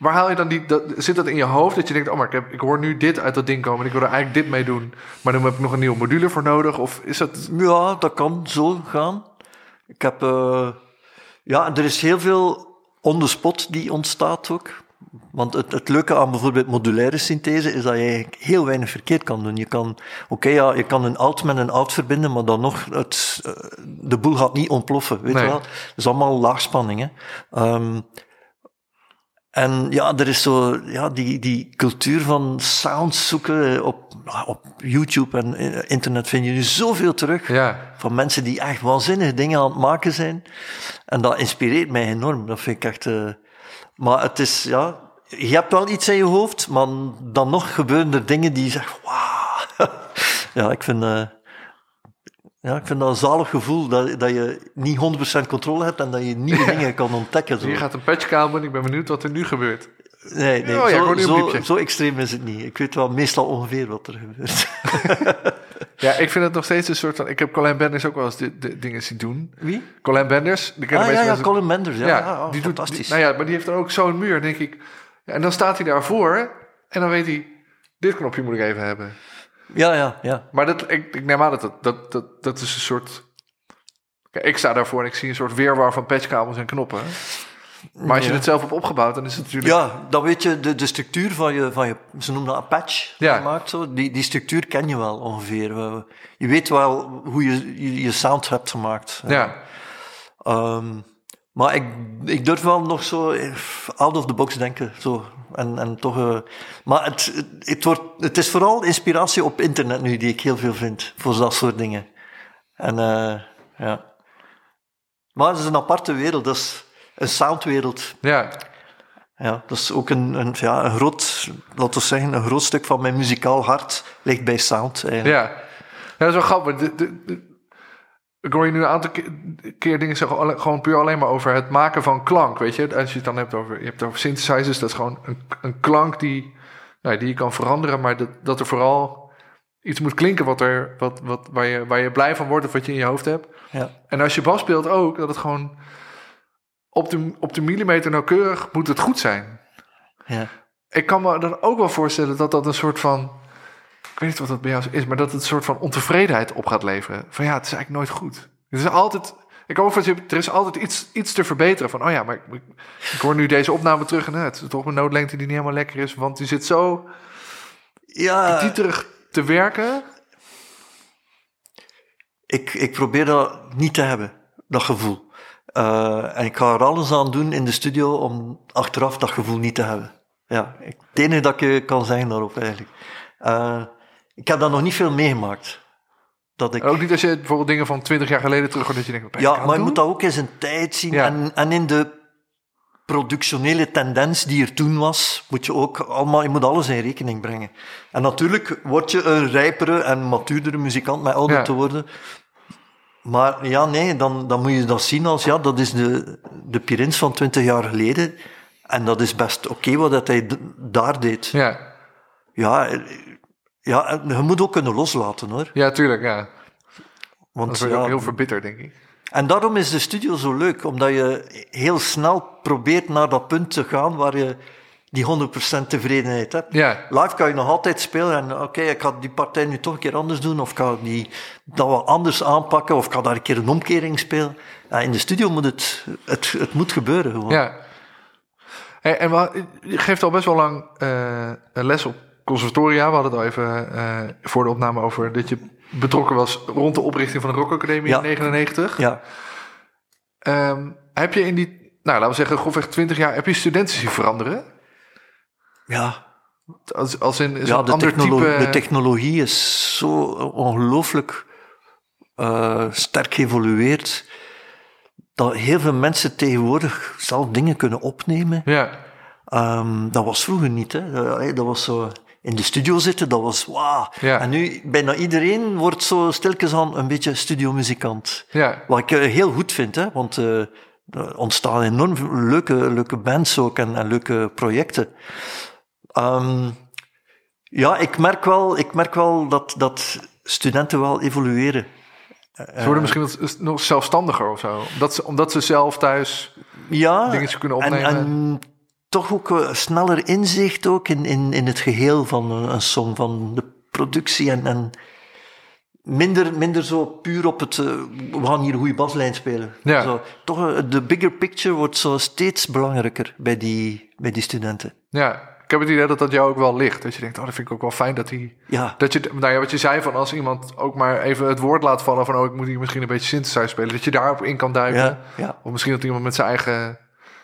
Speaker 1: waar haal je dan die, dat, zit dat in je hoofd dat je denkt, oh maar ik, heb, ik hoor nu dit uit dat ding komen en ik wil er eigenlijk dit mee doen, maar dan heb ik nog een nieuwe module voor nodig of is dat,
Speaker 2: Ja, dat kan zo gaan. Ik heb, eh, ja, er is heel veel on the spot die ontstaat ook. Want het, het leuke aan bijvoorbeeld modulaire synthese is dat je eigenlijk heel weinig verkeerd kan doen. Je kan, oké, ja, je kan een alt met een alt verbinden, maar dan nog, het, eh, de boel gaat niet ontploffen, weet
Speaker 1: Nee.
Speaker 2: je wel. Het is allemaal laagspanning, hè. Ehm, en ja, er is zo, ja, die, die cultuur van sounds zoeken op, op YouTube en eh, internet vind je nu zoveel terug.
Speaker 1: ja,
Speaker 2: Van mensen die echt waanzinnige dingen aan het maken zijn. En dat inspireert mij enorm. Dat vind ik echt... eh, Maar het is, ja... Je hebt wel iets in je hoofd, maar dan nog gebeuren er dingen die je zegt... Wauw. ja, ik vind... eh, ja, ik vind dat een zalig gevoel dat, dat je niet 100% controle hebt en dat je nieuwe dingen kan ontdekken. Zo.
Speaker 1: hier gaat een patchkabel en ik ben benieuwd wat er nu gebeurt.
Speaker 2: Nee, nee
Speaker 1: Oh ja,
Speaker 2: zo, zo, extreem is het niet. Ik weet wel meestal ongeveer wat er gebeurt.
Speaker 1: Ja, ik vind het nog steeds een soort van, ik heb Colin Benders ook wel eens dit- dit dingen zien doen.
Speaker 2: Wie?
Speaker 1: Colin Benders, die
Speaker 2: Ah, ja, ja,
Speaker 1: mensen-
Speaker 2: Colin Menders. Ja,
Speaker 1: Ja,
Speaker 2: ja, oh,
Speaker 1: die doet,
Speaker 2: fantastisch.
Speaker 1: die- nou ja, maar die heeft dan ook zo'n muur, denk ik. Ja, en dan staat hij daarvoor en dan weet hij, dit knopje moet ik even hebben.
Speaker 2: Ja, ja, ja.
Speaker 1: Maar dat, ik, ik neem aan dat dat, dat, dat, dat is een soort... Kijk, ik sta daarvoor en ik zie een soort weerwar van patchkabels en knoppen. Maar als je
Speaker 2: Ja.
Speaker 1: het zelf hebt opgebouwd, dan is het natuurlijk...
Speaker 2: Ja, dan weet je de, de structuur van je, van je, ze noemen dat een patch,
Speaker 1: Ja.
Speaker 2: gemaakt zo. Die, die structuur ken je wel ongeveer. Je weet wel hoe je je, je sound hebt gemaakt.
Speaker 1: Ja.
Speaker 2: Ehm, Maar ik, ik durf wel nog zo eh, out of the box denken. Zo. En, en toch, eh, maar het, het, het, wordt, het is vooral inspiratie op internet nu die ik heel veel vind voor dat soort dingen. En uh, ja. Maar het is een aparte wereld, dat is een soundwereld.
Speaker 1: Ja.
Speaker 2: Ja, dat is ook een, een, ja, een groot, laten we zeggen, een groot stuk van mijn muzikaal hart ligt bij sound. Eigenlijk.
Speaker 1: Ja. ja, dat is wel grappig. De, de, de, ik hoor je nu een aantal keer dingen zeggen, gewoon puur alleen maar over het maken van klank, weet je. Als je het dan hebt over, je hebt het over synthesizers, dat is gewoon een, een klank die, nou, die je kan veranderen, maar dat, dat er vooral iets moet klinken wat er, wat, wat, waar, je, waar je blij van wordt of wat je in je hoofd hebt.
Speaker 2: Ja.
Speaker 1: En als je bas speelt ook, dat het gewoon op de, op de millimeter nauwkeurig moet het goed zijn.
Speaker 2: Ja.
Speaker 1: Ik kan me dan ook wel voorstellen dat dat een soort van weet niet wat dat bij jou is, maar dat het een soort van ontevredenheid op gaat leveren. Van ja, het is eigenlijk nooit goed. Er is altijd, ik dat er is altijd iets, iets te verbeteren. Van oh ja, maar ik, ik hoor nu deze opname terug en het is toch een noodlengte die niet helemaal lekker is, want die zit zo
Speaker 2: ja,
Speaker 1: terug te werken.
Speaker 2: Ik, ik probeer dat niet te hebben, dat gevoel. Uh, en ik ga er alles aan doen in de studio om achteraf dat gevoel niet te hebben. Ja, het enige dat ik kan zeggen daarop eigenlijk. Uh, ik heb dat nog niet veel meegemaakt. Dat ik...
Speaker 1: Ook niet als je bijvoorbeeld dingen van twintig jaar geleden terug dat je denkt...
Speaker 2: Ja, maar je moet dat ook in zijn tijd zien. En, en in de productionele tendens die er toen was, moet je ook allemaal, je moet alles in rekening brengen. En natuurlijk word je een rijpere en matuurdere muzikant met ouder te worden. Maar ja, nee, dan, dan moet je dat zien als, ja, dat is de, de Pirins van twintig jaar geleden. En dat is best oké wat dat hij daar deed.
Speaker 1: Ja.
Speaker 2: Ja, ja, je moet ook kunnen loslaten hoor.
Speaker 1: Ja, tuurlijk, ja. Want, dat is ook heel verbitterd, denk ik.
Speaker 2: En daarom is de studio zo leuk, omdat je heel snel probeert naar dat punt te gaan waar je die 100% tevredenheid hebt.
Speaker 1: Ja.
Speaker 2: Live kan je nog altijd spelen en oké, ik ga die partij nu toch een keer anders doen, of kan die dat wat anders aanpakken, of kan daar een keer een omkering spelen. Ja, in de studio moet het, het, het moet gebeuren gewoon.
Speaker 1: Ja. Hey, en je geeft al best wel lang uh, les op conservatoria. We hadden het al even uh, voor de opname over dat je betrokken was rond de oprichting van de Rock Academie in 99.
Speaker 2: Ja.
Speaker 1: Um, heb je in die, nou laten we zeggen, grofweg 20 jaar, heb je studenten zien veranderen?
Speaker 2: Ja.
Speaker 1: Als, als in,
Speaker 2: ja,
Speaker 1: de, technolo
Speaker 2: type... de technologie is zo ongelooflijk uh, sterk geëvolueerd dat heel veel mensen tegenwoordig zelf dingen kunnen opnemen.
Speaker 1: Ja.
Speaker 2: Um, dat was vroeger niet. Hè. Dat was zo in de studio zitten, dat was wauw.
Speaker 1: Ja.
Speaker 2: En nu, bijna iedereen wordt zo stilkens aan een beetje studiomuzikant.
Speaker 1: Ja.
Speaker 2: Wat ik uh, heel goed vind, hè, want uh, er ontstaan enorm leuke, leuke bands ook en, en leuke projecten. Um, ja, ik merk wel, ik merk wel dat, dat studenten wel evolueren.
Speaker 1: Ze worden misschien nog zelfstandiger of zo. Omdat ze, omdat ze zelf thuis
Speaker 2: ja,
Speaker 1: dingetjes kunnen opnemen.
Speaker 2: En, en toch ook sneller inzicht ook in, in, in het geheel van een, een song, van de productie en, en minder, minder zo puur op het, uh, we gaan hier een goede baslijn spelen.
Speaker 1: Ja.
Speaker 2: Zo, toch, uh, de bigger picture wordt zo steeds belangrijker bij die, bij die studenten.
Speaker 1: Ja, ik heb het idee dat dat jou ook wel ligt. Dat je denkt, oh, dat vind ik ook wel fijn dat hij...
Speaker 2: Ja.
Speaker 1: Dat je, nou ja, wat je zei van als iemand ook maar even het woord laat vallen van, oh, ik moet hier misschien een beetje synthesizer spelen. Dat je daarop in kan duiken.
Speaker 2: Ja, ja.
Speaker 1: Of misschien dat iemand met zijn eigen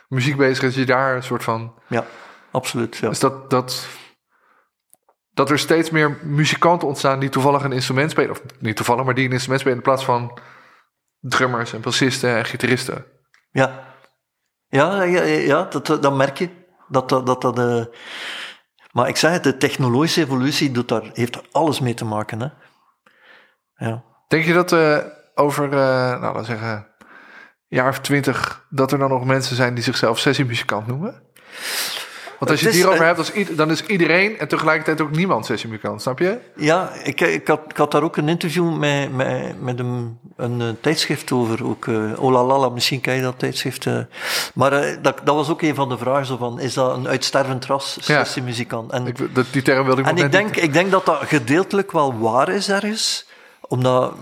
Speaker 1: muziek bezig is, je daar een soort van...
Speaker 2: Ja, absoluut. Ja.
Speaker 1: Dus dat, dat, dat er steeds meer muzikanten ontstaan die toevallig een instrument spelen. Of niet toevallig, maar die een instrument spelen in plaats van drummers en bassisten en gitaristen.
Speaker 2: Ja, ja, ja, ja dat, dat merk je. Dat dat, dat, dat uh... Maar ik zeg het, de technologische evolutie doet daar, heeft daar alles mee te maken. Hè? Ja.
Speaker 1: Denk je dat uh, over, uh, nou laten we zeggen, jaar of twintig, dat er dan nog mensen zijn die zichzelf sessiemuzikant noemen? Want als je het, het hierover hebt, dan is iedereen en tegelijkertijd ook niemand sessiemuzikant, snap je?
Speaker 2: Ja, ik, ik, had, ik had daar ook een interview met, met, met een, een, een tijdschrift over. Ook, uh, Olalala, misschien ken je dat tijdschrift. Uh, maar uh, dat, dat was ook een van de vragen, zo van, is dat een uitstervend ras, sessiemuzikant? En,
Speaker 1: ik, dat, die term wilde ik
Speaker 2: En ik denk, ik denk dat dat gedeeltelijk wel waar is ergens, omdat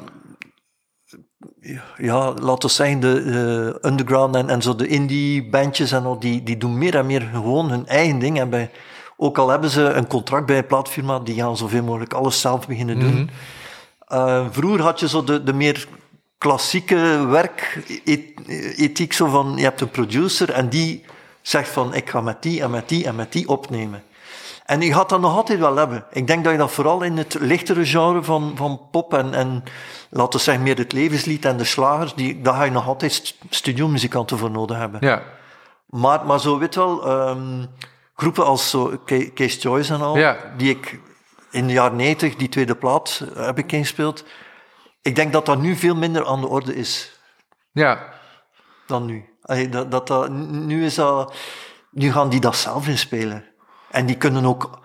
Speaker 2: ja, laten we zeggen, de, de underground en, en zo de indie bandjes en al, die, die doen meer en meer gewoon hun eigen ding. En bij, ook al hebben ze een contract bij een plaatfirma, die gaan zoveel mogelijk alles zelf beginnen doen.
Speaker 1: Mhm.
Speaker 2: uh, vroeger had je zo de, de meer klassieke werkethiek, zo van, je hebt een producer en die zegt van, ik ga met die en met die en met die opnemen. En je gaat dat nog altijd wel hebben. Ik denk dat je dat vooral in het lichtere genre van, van pop en, en laten we zeggen meer het levenslied en de slagers, die, daar ga je nog altijd studiomuzikanten voor nodig hebben.
Speaker 1: Ja.
Speaker 2: Maar, maar zo, weet wel, ehm, groepen als zo Case Joyce en al,
Speaker 1: Ja.
Speaker 2: die ik in de jaren 90, die tweede plaat, heb ik ingespeeld. Ik denk dat dat nu veel minder aan de orde is
Speaker 1: Ja.
Speaker 2: dan nu. Allee, dat, dat, nu, is dat, nu gaan die dat zelf inspelen. En die kunnen ook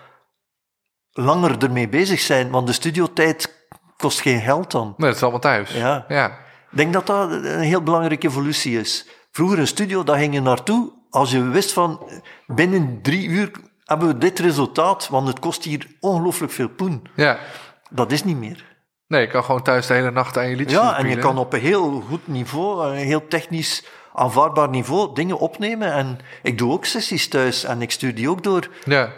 Speaker 2: langer ermee bezig zijn, want de studiotijd kost geen geld dan.
Speaker 1: Nee, dat is allemaal thuis.
Speaker 2: Ja.
Speaker 1: Ja.
Speaker 2: Ik denk dat dat een heel belangrijke evolutie is. Vroeger een studio, daar ging je naartoe als je wist van binnen drie uur hebben we dit resultaat, want het kost hier ongelooflijk veel poen.
Speaker 1: ja.
Speaker 2: Dat is niet meer.
Speaker 1: Nee, je kan gewoon thuis de hele nacht aan je liedjes
Speaker 2: Ja, en je kan op een heel goed niveau, een heel technisch aanvaardbaar niveau, dingen opnemen. En ik doe ook sessies thuis en ik stuur die ook door.
Speaker 1: Ja.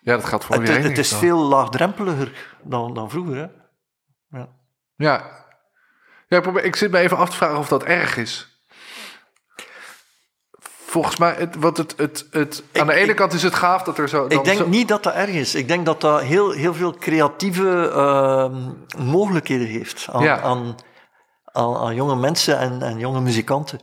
Speaker 1: Ja, dat gaat voor
Speaker 2: Het,
Speaker 1: iedereen.
Speaker 2: het is veel laagdrempeliger dan, dan vroeger. Hè? Ja.
Speaker 1: Ja. Ja, ik, probeer, ik zit me even af te vragen of dat erg is. Volgens mij, het, wat het, het, het, aan de ene
Speaker 2: ik-
Speaker 1: kant is het gaaf dat er zo...
Speaker 2: Ik denk
Speaker 1: zo-
Speaker 2: niet dat dat erg is. Ik denk dat dat heel, heel veel creatieve ehm, mogelijkheden heeft aan,
Speaker 1: Ja.
Speaker 2: aan, aan, aan jonge mensen en, en jonge muzikanten.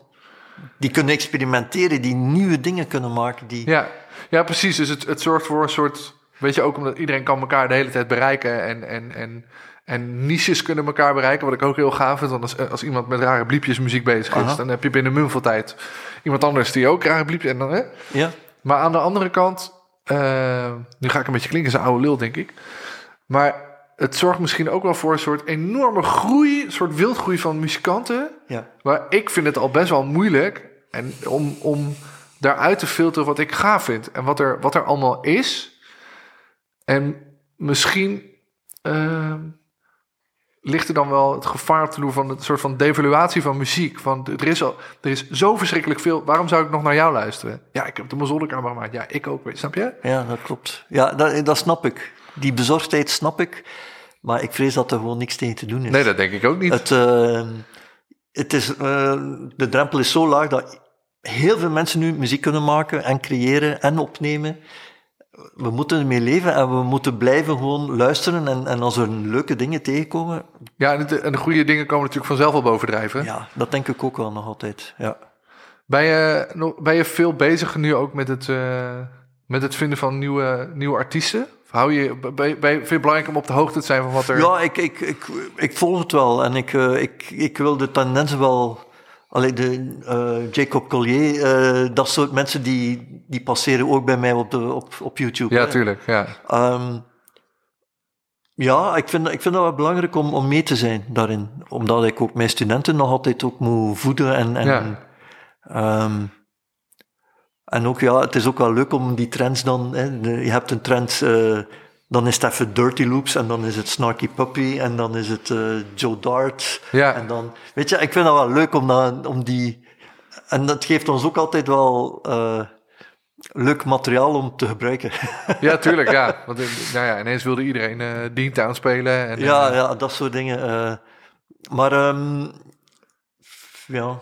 Speaker 2: Die kunnen experimenteren, die nieuwe dingen kunnen maken. Die...
Speaker 1: Ja, ja precies. Dus het, het zorgt voor een soort... Weet je, ook omdat iedereen kan elkaar de hele tijd bereiken... en, en, en, en niches kunnen elkaar bereiken. Wat ik ook heel gaaf vind. Want als, als iemand met rare bliepjes muziek bezig is...
Speaker 2: Aha.
Speaker 1: dan heb je binnen mum veel tijd iemand anders die ook rare bliepjes... En dan, hè?
Speaker 2: Ja?
Speaker 1: Maar aan de andere kant, eh, nu ga ik een beetje klinken als een oude lul, denk ik. Maar het zorgt misschien ook wel voor een soort enorme groei, een soort wildgroei van muzikanten.
Speaker 2: Ja.
Speaker 1: Maar ik vind het al best wel moeilijk en om, om daaruit te filteren wat ik gaaf vind en wat er, wat er allemaal is. En misschien eh, ligt er dan wel het gevaar de loer van een soort van devaluatie van muziek. Van er is, al, er is zo verschrikkelijk veel. Waarom zou ik nog naar jou luisteren? Ja, ik heb de zolderkamer gemaakt. Ja, ik ook. Snap je?
Speaker 2: ja, dat klopt. Ja, dat, dat snap ik. Die bezorgdheid snap ik. Maar ik vrees dat er gewoon niks tegen te doen is.
Speaker 1: Nee, dat denk ik ook niet.
Speaker 2: Het, eh, het is, eh, de drempel is zo laag dat heel veel mensen nu muziek kunnen maken en creëren en opnemen. We moeten ermee leven en we moeten blijven gewoon luisteren. En, en als er leuke dingen tegenkomen,
Speaker 1: Ja, en de, en de goede dingen komen natuurlijk vanzelf al bovendrijven.
Speaker 2: ja, dat denk ik ook wel nog altijd. Ja.
Speaker 1: Ben, je, nog- ben je veel bezig nu ook met het, eh, met het vinden van nieuwe, nieuwe artiesten? Hou je, ben ben vind je het belangrijk om op de hoogte te zijn van wat er...
Speaker 2: Ja, ik, ik, ik, ik volg het wel en ik, eh, ik, ik wil de tendensen wel. Allee, de, eh, Jacob Collier, eh, dat soort mensen die, die passeren ook bij mij op, de, op, op YouTube.
Speaker 1: Ja,
Speaker 2: hè.
Speaker 1: tuurlijk. Ja.
Speaker 2: Ehm, ja, ik vind, ik vind dat wel belangrijk om, om mee te zijn daarin. Omdat ik ook mijn studenten nog altijd ook moet voeden. En, en,
Speaker 1: Ja.
Speaker 2: ehm, en ook, ja, het is ook wel leuk om die trends dan... Hè, je hebt een trend, eh, dan is het even Dirty Loops, en dan is het Snarky Puppy, en dan is het eh, Joe Dart.
Speaker 1: Ja.
Speaker 2: En dan, weet je, ik vind dat wel leuk om, dat, om die... En dat geeft ons ook altijd wel... eh, leuk materiaal om te gebruiken.
Speaker 1: ja, tuurlijk. Ja. Want nou ja, ineens wilde iedereen eh Deantown spelen. En,
Speaker 2: Ja, ja, dat soort dingen. maar ehm, ja.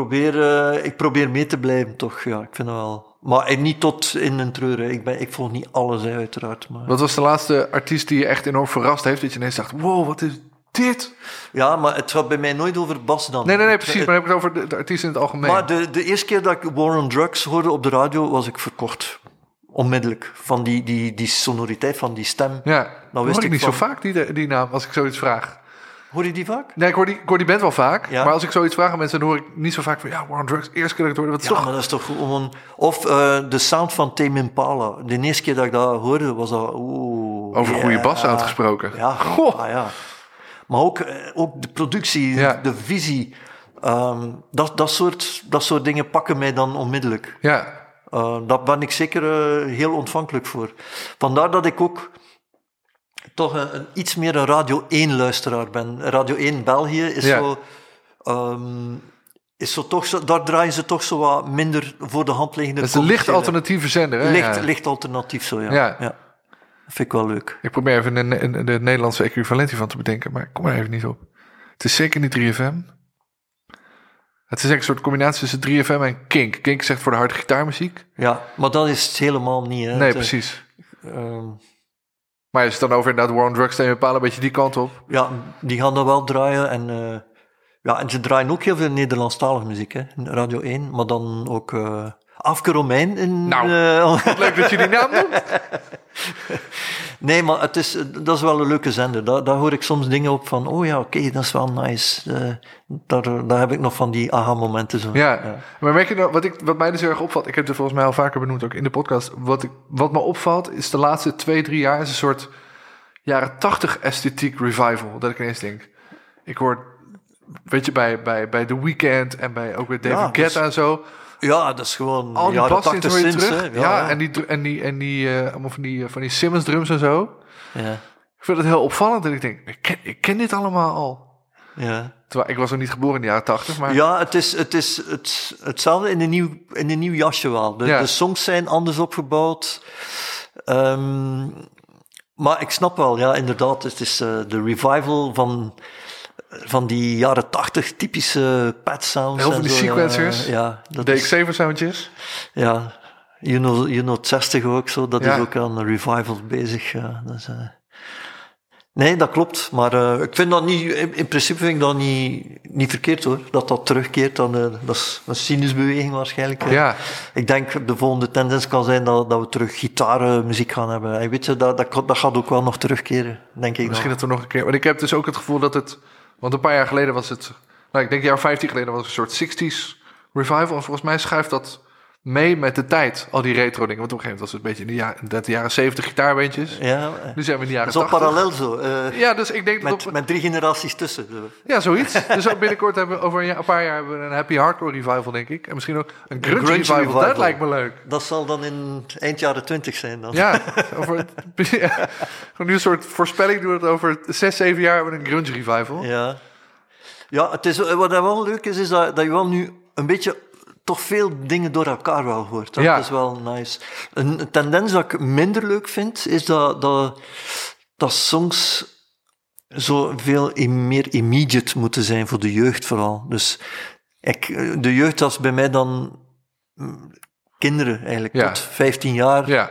Speaker 2: Probeer, eh, ik probeer mee te blijven, toch? Ja, ik vind dat wel. Maar niet tot in een treur. hè. Ik, ben, ik volg niet alles, hè, uiteraard. Maar...
Speaker 1: Wat was de laatste artiest die je echt enorm verrast heeft? Dat je ineens dacht, wow, wat is dit?
Speaker 2: Ja, maar het gaat bij mij nooit over Bas dan.
Speaker 1: Nee, nee, nee,
Speaker 2: Het-
Speaker 1: precies. Maar heb ik het over de, de artiest in het algemeen.
Speaker 2: Maar de, de eerste keer dat ik War on Drugs hoorde op de radio, was ik verkocht. Onmiddellijk. Van die, die, die sonoriteit, van die stem.
Speaker 1: ja, hoor
Speaker 2: wist
Speaker 1: ik
Speaker 2: ik
Speaker 1: niet
Speaker 2: van-
Speaker 1: zo vaak die, die naam, als ik zoiets vraag.
Speaker 2: Hoor je die vaak?
Speaker 1: Nee, ik hoor die, ik hoor die band wel vaak.
Speaker 2: Ja.
Speaker 1: Maar als ik zoiets vraag aan mensen, dan hoor ik niet zo vaak van... Ja, War on Drugs, eerste keer dat ik het hoorde. Wat
Speaker 2: Ja,
Speaker 1: toch...
Speaker 2: maar dat is toch gewoon... Of eh, de sound van Tame Impala. De eerste keer dat ik dat hoorde, was dat... Oeh,
Speaker 1: Over goede bas uitgesproken.
Speaker 2: Ja,
Speaker 1: Goh.
Speaker 2: ah, ja. Maar ook, eh, ook de productie,
Speaker 1: Ja.
Speaker 2: de visie. ehm, dat, dat, soort, dat soort dingen pakken mij dan onmiddellijk.
Speaker 1: Ja,
Speaker 2: Uh, daar ben ik zeker eh, heel ontvankelijk voor. Vandaar dat ik ook toch een, een iets meer een Radio 1-luisteraar ben. Radio 1 België is
Speaker 1: Ja.
Speaker 2: zo... ehm, is zo toch zo, daar draaien ze toch zo wat minder voor de hand liggende...
Speaker 1: het is een licht alternatieve zender. Hè?
Speaker 2: Licht,
Speaker 1: ja.
Speaker 2: licht alternatief zo, ja.
Speaker 1: Ja.
Speaker 2: ja. vind ik wel leuk.
Speaker 1: Ik probeer even een, een- de Nederlandse equivalent hiervan te bedenken, maar ik kom er even niet op. Het is zeker niet 3FM. Het is echt een soort combinatie tussen 3FM en Kink. Kink zegt voor de harde gitaarmuziek.
Speaker 2: Ja, maar dat is het helemaal niet. Hè.
Speaker 1: Nee,
Speaker 2: Het, eh,
Speaker 1: precies.
Speaker 2: ehm,
Speaker 1: Maar als je het dan over inderdaad War on Drugs, dan bepaal een beetje die kant op.
Speaker 2: ja, die gaan dat wel draaien. En, eh, ja, en ze draaien ook heel veel Nederlandstalige muziek, hè. in Radio 1. Maar dan ook uh, Afke Romein. In,
Speaker 1: Nou.
Speaker 2: eh,
Speaker 1: leuk dat je die naam noemt.
Speaker 2: nee, maar het is, dat is wel een leuke zender. Daar, daar hoor ik soms dingen op van, oh ja, oké, dat is wel nice. Eh, daar, daar heb ik nog van die aha-momenten. Zo.
Speaker 1: Ja, maar merk je nou, wat, ik, wat mij dus heel erg opvalt, ik heb het volgens mij al vaker benoemd, ook in de podcast, wat, ik, wat me opvalt, is de laatste twee, drie jaar is een soort jaren tachtig esthetiek revival, dat ik ineens denk, ik hoor, weet je, bij, bij, bij The Weeknd en bij ook bij David
Speaker 2: Ja,
Speaker 1: Guetta
Speaker 2: dus-
Speaker 1: en zo,
Speaker 2: Ja, dat is gewoon
Speaker 1: al die
Speaker 2: jaren
Speaker 1: bassins
Speaker 2: 80
Speaker 1: hoor je
Speaker 2: sinds.
Speaker 1: terug, ja, en die, en die, en die, eh, allemaal van die, eh, van die Simmons drums en zo,
Speaker 2: ja,
Speaker 1: ik vind het heel opvallend dat ik denk, ik ken, ik ken dit allemaal al.
Speaker 2: ja.
Speaker 1: Terwijl ik was nog niet geboren in de jaren tachtig, maar
Speaker 2: Ja, het is, het is het, hetzelfde in een nieuw, in een nieuw jasje wel. De,
Speaker 1: Ja.
Speaker 2: de songs zijn anders opgebouwd. Ehm, maar ik snap wel, ja, inderdaad. Het is eh, de revival van, van die jaren tachtig typische pad sounds.
Speaker 1: Heel veel
Speaker 2: en
Speaker 1: die
Speaker 2: zo, ja.
Speaker 1: sequencers.
Speaker 2: Ja, dat
Speaker 1: DX7 soundjes.
Speaker 2: ja. You know 60 ook zo. Dat
Speaker 1: Ja.
Speaker 2: is ook aan een revival bezig. Ja. Eh, Nee, dat klopt. Maar eh, ik vind dat niet, in, in principe vind ik dat niet, niet verkeerd hoor. Dat dat terugkeert. Dan, eh, dat is een sinusbeweging waarschijnlijk.
Speaker 1: Ja.
Speaker 2: Ik denk de volgende tendens kan zijn dat, dat we terug gitarenmuziek gaan hebben. En weet je, dat, dat, dat gaat ook wel nog terugkeren, denk ik.
Speaker 1: Misschien
Speaker 2: nog.
Speaker 1: dat we nog een keer. Want ik heb dus ook het gevoel dat het. Want een paar jaar geleden was het. Nou, ik denk een jaar 15 geleden was het een soort 60s revival. En volgens mij schuift dat mee met de tijd. Al die retro dingen. Want op een gegeven moment was het een beetje in de jaren, net de jaren 70 gitaarbeentjes.
Speaker 2: Ja, eh,
Speaker 1: Nu zijn we in de jaren
Speaker 2: dat is
Speaker 1: 80.
Speaker 2: al parallel zo. eh,
Speaker 1: Ja, dus ik denk dat.
Speaker 2: met,
Speaker 1: op-
Speaker 2: met drie generaties tussen.
Speaker 1: ja, zoiets. dus ook binnenkort hebben we over een, jaar- een paar jaar hebben we een happy hardcore revival, denk ik. En misschien ook een grunge,
Speaker 2: grunge
Speaker 1: revival. Dat lijkt me leuk.
Speaker 2: Dat zal dan in eind jaren twintig zijn dan.
Speaker 1: Ja, over, ja, gewoon nu een soort voorspelling doen we het over zes, zeven jaar hebben we een grunge revival.
Speaker 2: Ja, ja het is, wat wel leuk is, is dat, dat je wel nu een beetje toch veel dingen door elkaar wel hoort. Dat
Speaker 1: Ja.
Speaker 2: is wel nice. Een, tendens dat ik minder leuk vind, is dat, dat, dat songs zo veel meer immediate moeten zijn voor de jeugd vooral. Dus ik, de jeugd was bij mij dan mm, kinderen eigenlijk,
Speaker 1: Ja.
Speaker 2: tot 15 jaar. Ja.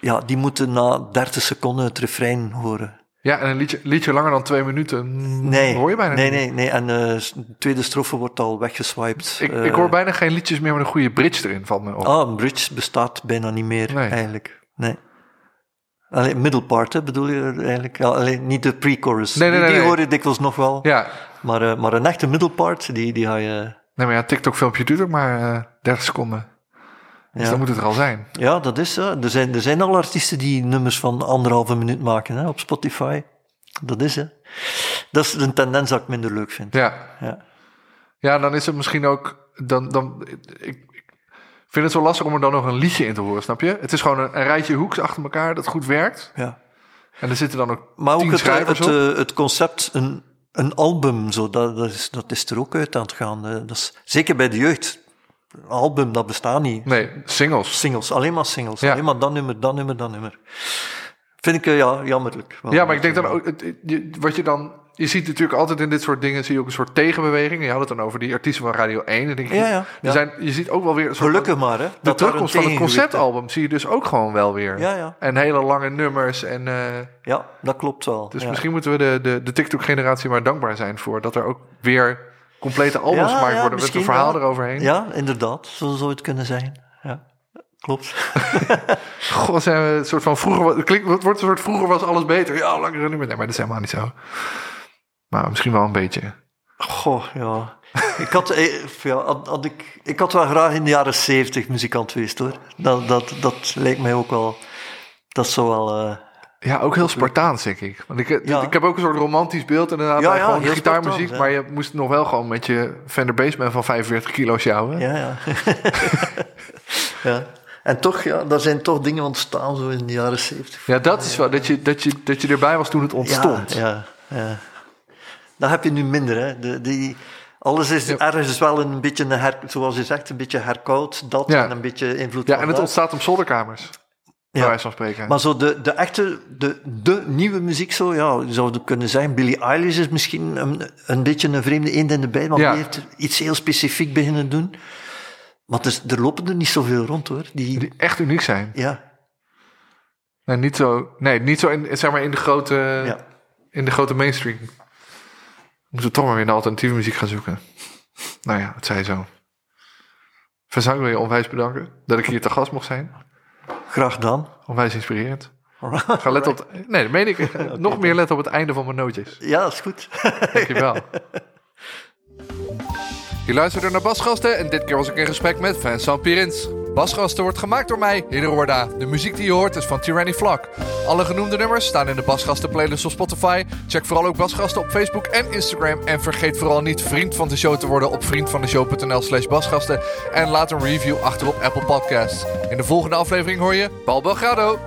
Speaker 1: Ja.
Speaker 2: die moeten na 30 seconden het refrein horen.
Speaker 1: Ja, en een liedje, liedje langer dan twee minuten mm,
Speaker 2: Nee,
Speaker 1: hoor je bijna
Speaker 2: nee,
Speaker 1: niet.
Speaker 2: nee, nee. En eh, de tweede strofe wordt al weggeswiped.
Speaker 1: Ik,
Speaker 2: Eh,
Speaker 1: ik hoor bijna geen liedjes meer met een goede bridge erin, valt me op.
Speaker 2: Ah, een bridge bestaat bijna niet meer,
Speaker 1: Nee.
Speaker 2: eigenlijk. Nee. Alleen middle part, hè, bedoel je eigenlijk? Alleen niet de pre-chorus.
Speaker 1: Nee, nee,
Speaker 2: die
Speaker 1: nee,
Speaker 2: die
Speaker 1: nee.
Speaker 2: hoor je dikwijls nog wel.
Speaker 1: Ja,
Speaker 2: Maar, eh, maar een echte middle part, die, die ga je...
Speaker 1: nee, maar ja, TikTok-filmpje duurt ook maar eh 30 seconden. Dus
Speaker 2: Ja.
Speaker 1: dan moet het er al zijn.
Speaker 2: Ja, dat is zo. Er zijn, er zijn al artiesten die nummers van anderhalve minuut maken hè, op Spotify. Dat is, hè. Dat is een tendens dat ik minder leuk vind.
Speaker 1: Ja,
Speaker 2: Ja.
Speaker 1: ja dan is het misschien ook... Dan, dan, ik, ik vind het zo lastig om er dan nog een liedje in te horen, snap je? Het is gewoon een, een rijtje hoeks achter elkaar dat goed werkt.
Speaker 2: ja.
Speaker 1: En er zitten dan ook
Speaker 2: Maar ook het,
Speaker 1: op.
Speaker 2: eh, het concept, een, een album, zo, dat, dat, is, dat is er ook uit aan het gaan. eh. Dat is, zeker bij de jeugd. Een album, dat bestaat niet.
Speaker 1: Nee, singles.
Speaker 2: Singles, alleen maar singles.
Speaker 1: Ja.
Speaker 2: Alleen maar dat nummer, dat nummer, dat nummer. Vind ik, eh, ja, jammerlijk.
Speaker 1: Ja, maar ik denk dan ook, het- het- je, wat je dan, je ziet natuurlijk altijd in dit soort dingen, zie je ook een soort tegenbeweging. Je had het dan over die artiesten van Radio 1. En denk je,
Speaker 2: Ja, ja,
Speaker 1: Er
Speaker 2: ja.
Speaker 1: zijn, je ziet ook wel weer een soort
Speaker 2: Gelukkig maar, hè.
Speaker 1: de
Speaker 2: een
Speaker 1: terugkomst van het
Speaker 2: tegengewicht
Speaker 1: conceptalbum zie je dus ook gewoon wel weer.
Speaker 2: Ja, ja.
Speaker 1: En hele lange nummers. En, eh,
Speaker 2: ja, dat klopt wel.
Speaker 1: dus misschien moeten we de, de, de TikTok-generatie maar dankbaar zijn voor dat er ook weer complete albums
Speaker 2: Ja,
Speaker 1: gemaakt
Speaker 2: ja,
Speaker 1: worden met een verhaal
Speaker 2: wel.
Speaker 1: eroverheen.
Speaker 2: Ja, inderdaad. Zo zou het kunnen zijn. Ja, klopt.
Speaker 1: God, zijn we een soort van vroeger, wa- het klinkt, het wordt een soort vroeger was alles beter. Ja, langere nummers. Nee, maar dat is helemaal niet zo. Maar misschien wel een beetje.
Speaker 2: Goh, ja. Ik had, eh, ja, had, had ik, ik had wel graag in de jaren zeventig muzikant geweest, hoor. Dat, dat, dat lijkt mij ook wel... Dat zou wel... eh,
Speaker 1: Ja, ook heel Spartaans, denk ik. Want ik,
Speaker 2: Ja.
Speaker 1: ik heb ook een soort romantisch beeld inderdaad.
Speaker 2: Ja, ja,
Speaker 1: gewoon gitaarmuziek.
Speaker 2: Ja.
Speaker 1: Maar je moest nog wel gewoon met je Fender Bassman van 45 kilo sjouwen.
Speaker 2: Ja, ja. ja. En toch, ja, daar zijn toch dingen ontstaan zo in de jaren zeventig.
Speaker 1: Ja, dat is wel, dat je, dat, je, dat je erbij was toen het ontstond.
Speaker 2: Ja, ja, ja. Dat heb je nu minder, hè. De, die, alles is ergens wel een beetje, een her, zoals je zegt, een beetje herkoud. Dat
Speaker 1: Ja.
Speaker 2: en een beetje invloed
Speaker 1: Ja, en het
Speaker 2: dat.
Speaker 1: ontstaat op zolderkamers. Bij van spreken.
Speaker 2: Maar zo de, de echte, de, de nieuwe muziek zo, ja, je zou kunnen zeggen, Billie Eilish is misschien een, een beetje een vreemde eend in de bij, want
Speaker 1: Ja.
Speaker 2: die heeft iets heel specifiek beginnen doen. Maar het is, er lopen er niet zoveel rond hoor. Die,
Speaker 1: Die echt uniek zijn.
Speaker 2: ja,
Speaker 1: Nee, niet zo, nee, niet zo in, zeg maar in de grote,
Speaker 2: ja.
Speaker 1: in de grote mainstream. Moeten we toch maar weer naar alternatieve muziek gaan zoeken. Nou ja, het zij zo. Verzang wil je onwijs bedanken dat ik hier te gast mocht zijn.
Speaker 2: Graag dan.
Speaker 1: Onwijs inspirerend. Ga letten op... nee, dat meen ik. Nog meer letten op het einde van mijn nootjes.
Speaker 2: Ja, dat is goed.
Speaker 1: Dankjewel. Je luisterde naar Basgasten en dit keer was ik in gesprek met Vincent Pirins. Basgasten wordt gemaakt door mij, Hidde. De muziek die je hoort is van Tyranny Flak. Alle genoemde nummers staan in de Basgasten playlist op Spotify. Check vooral ook Basgasten op Facebook en Instagram. En vergeet vooral niet vriend van de show te worden op vriendvandeshow.nl slash basgasten. En laat een review achter op Apple Podcasts. In de volgende aflevering hoor je Paul Belgrado.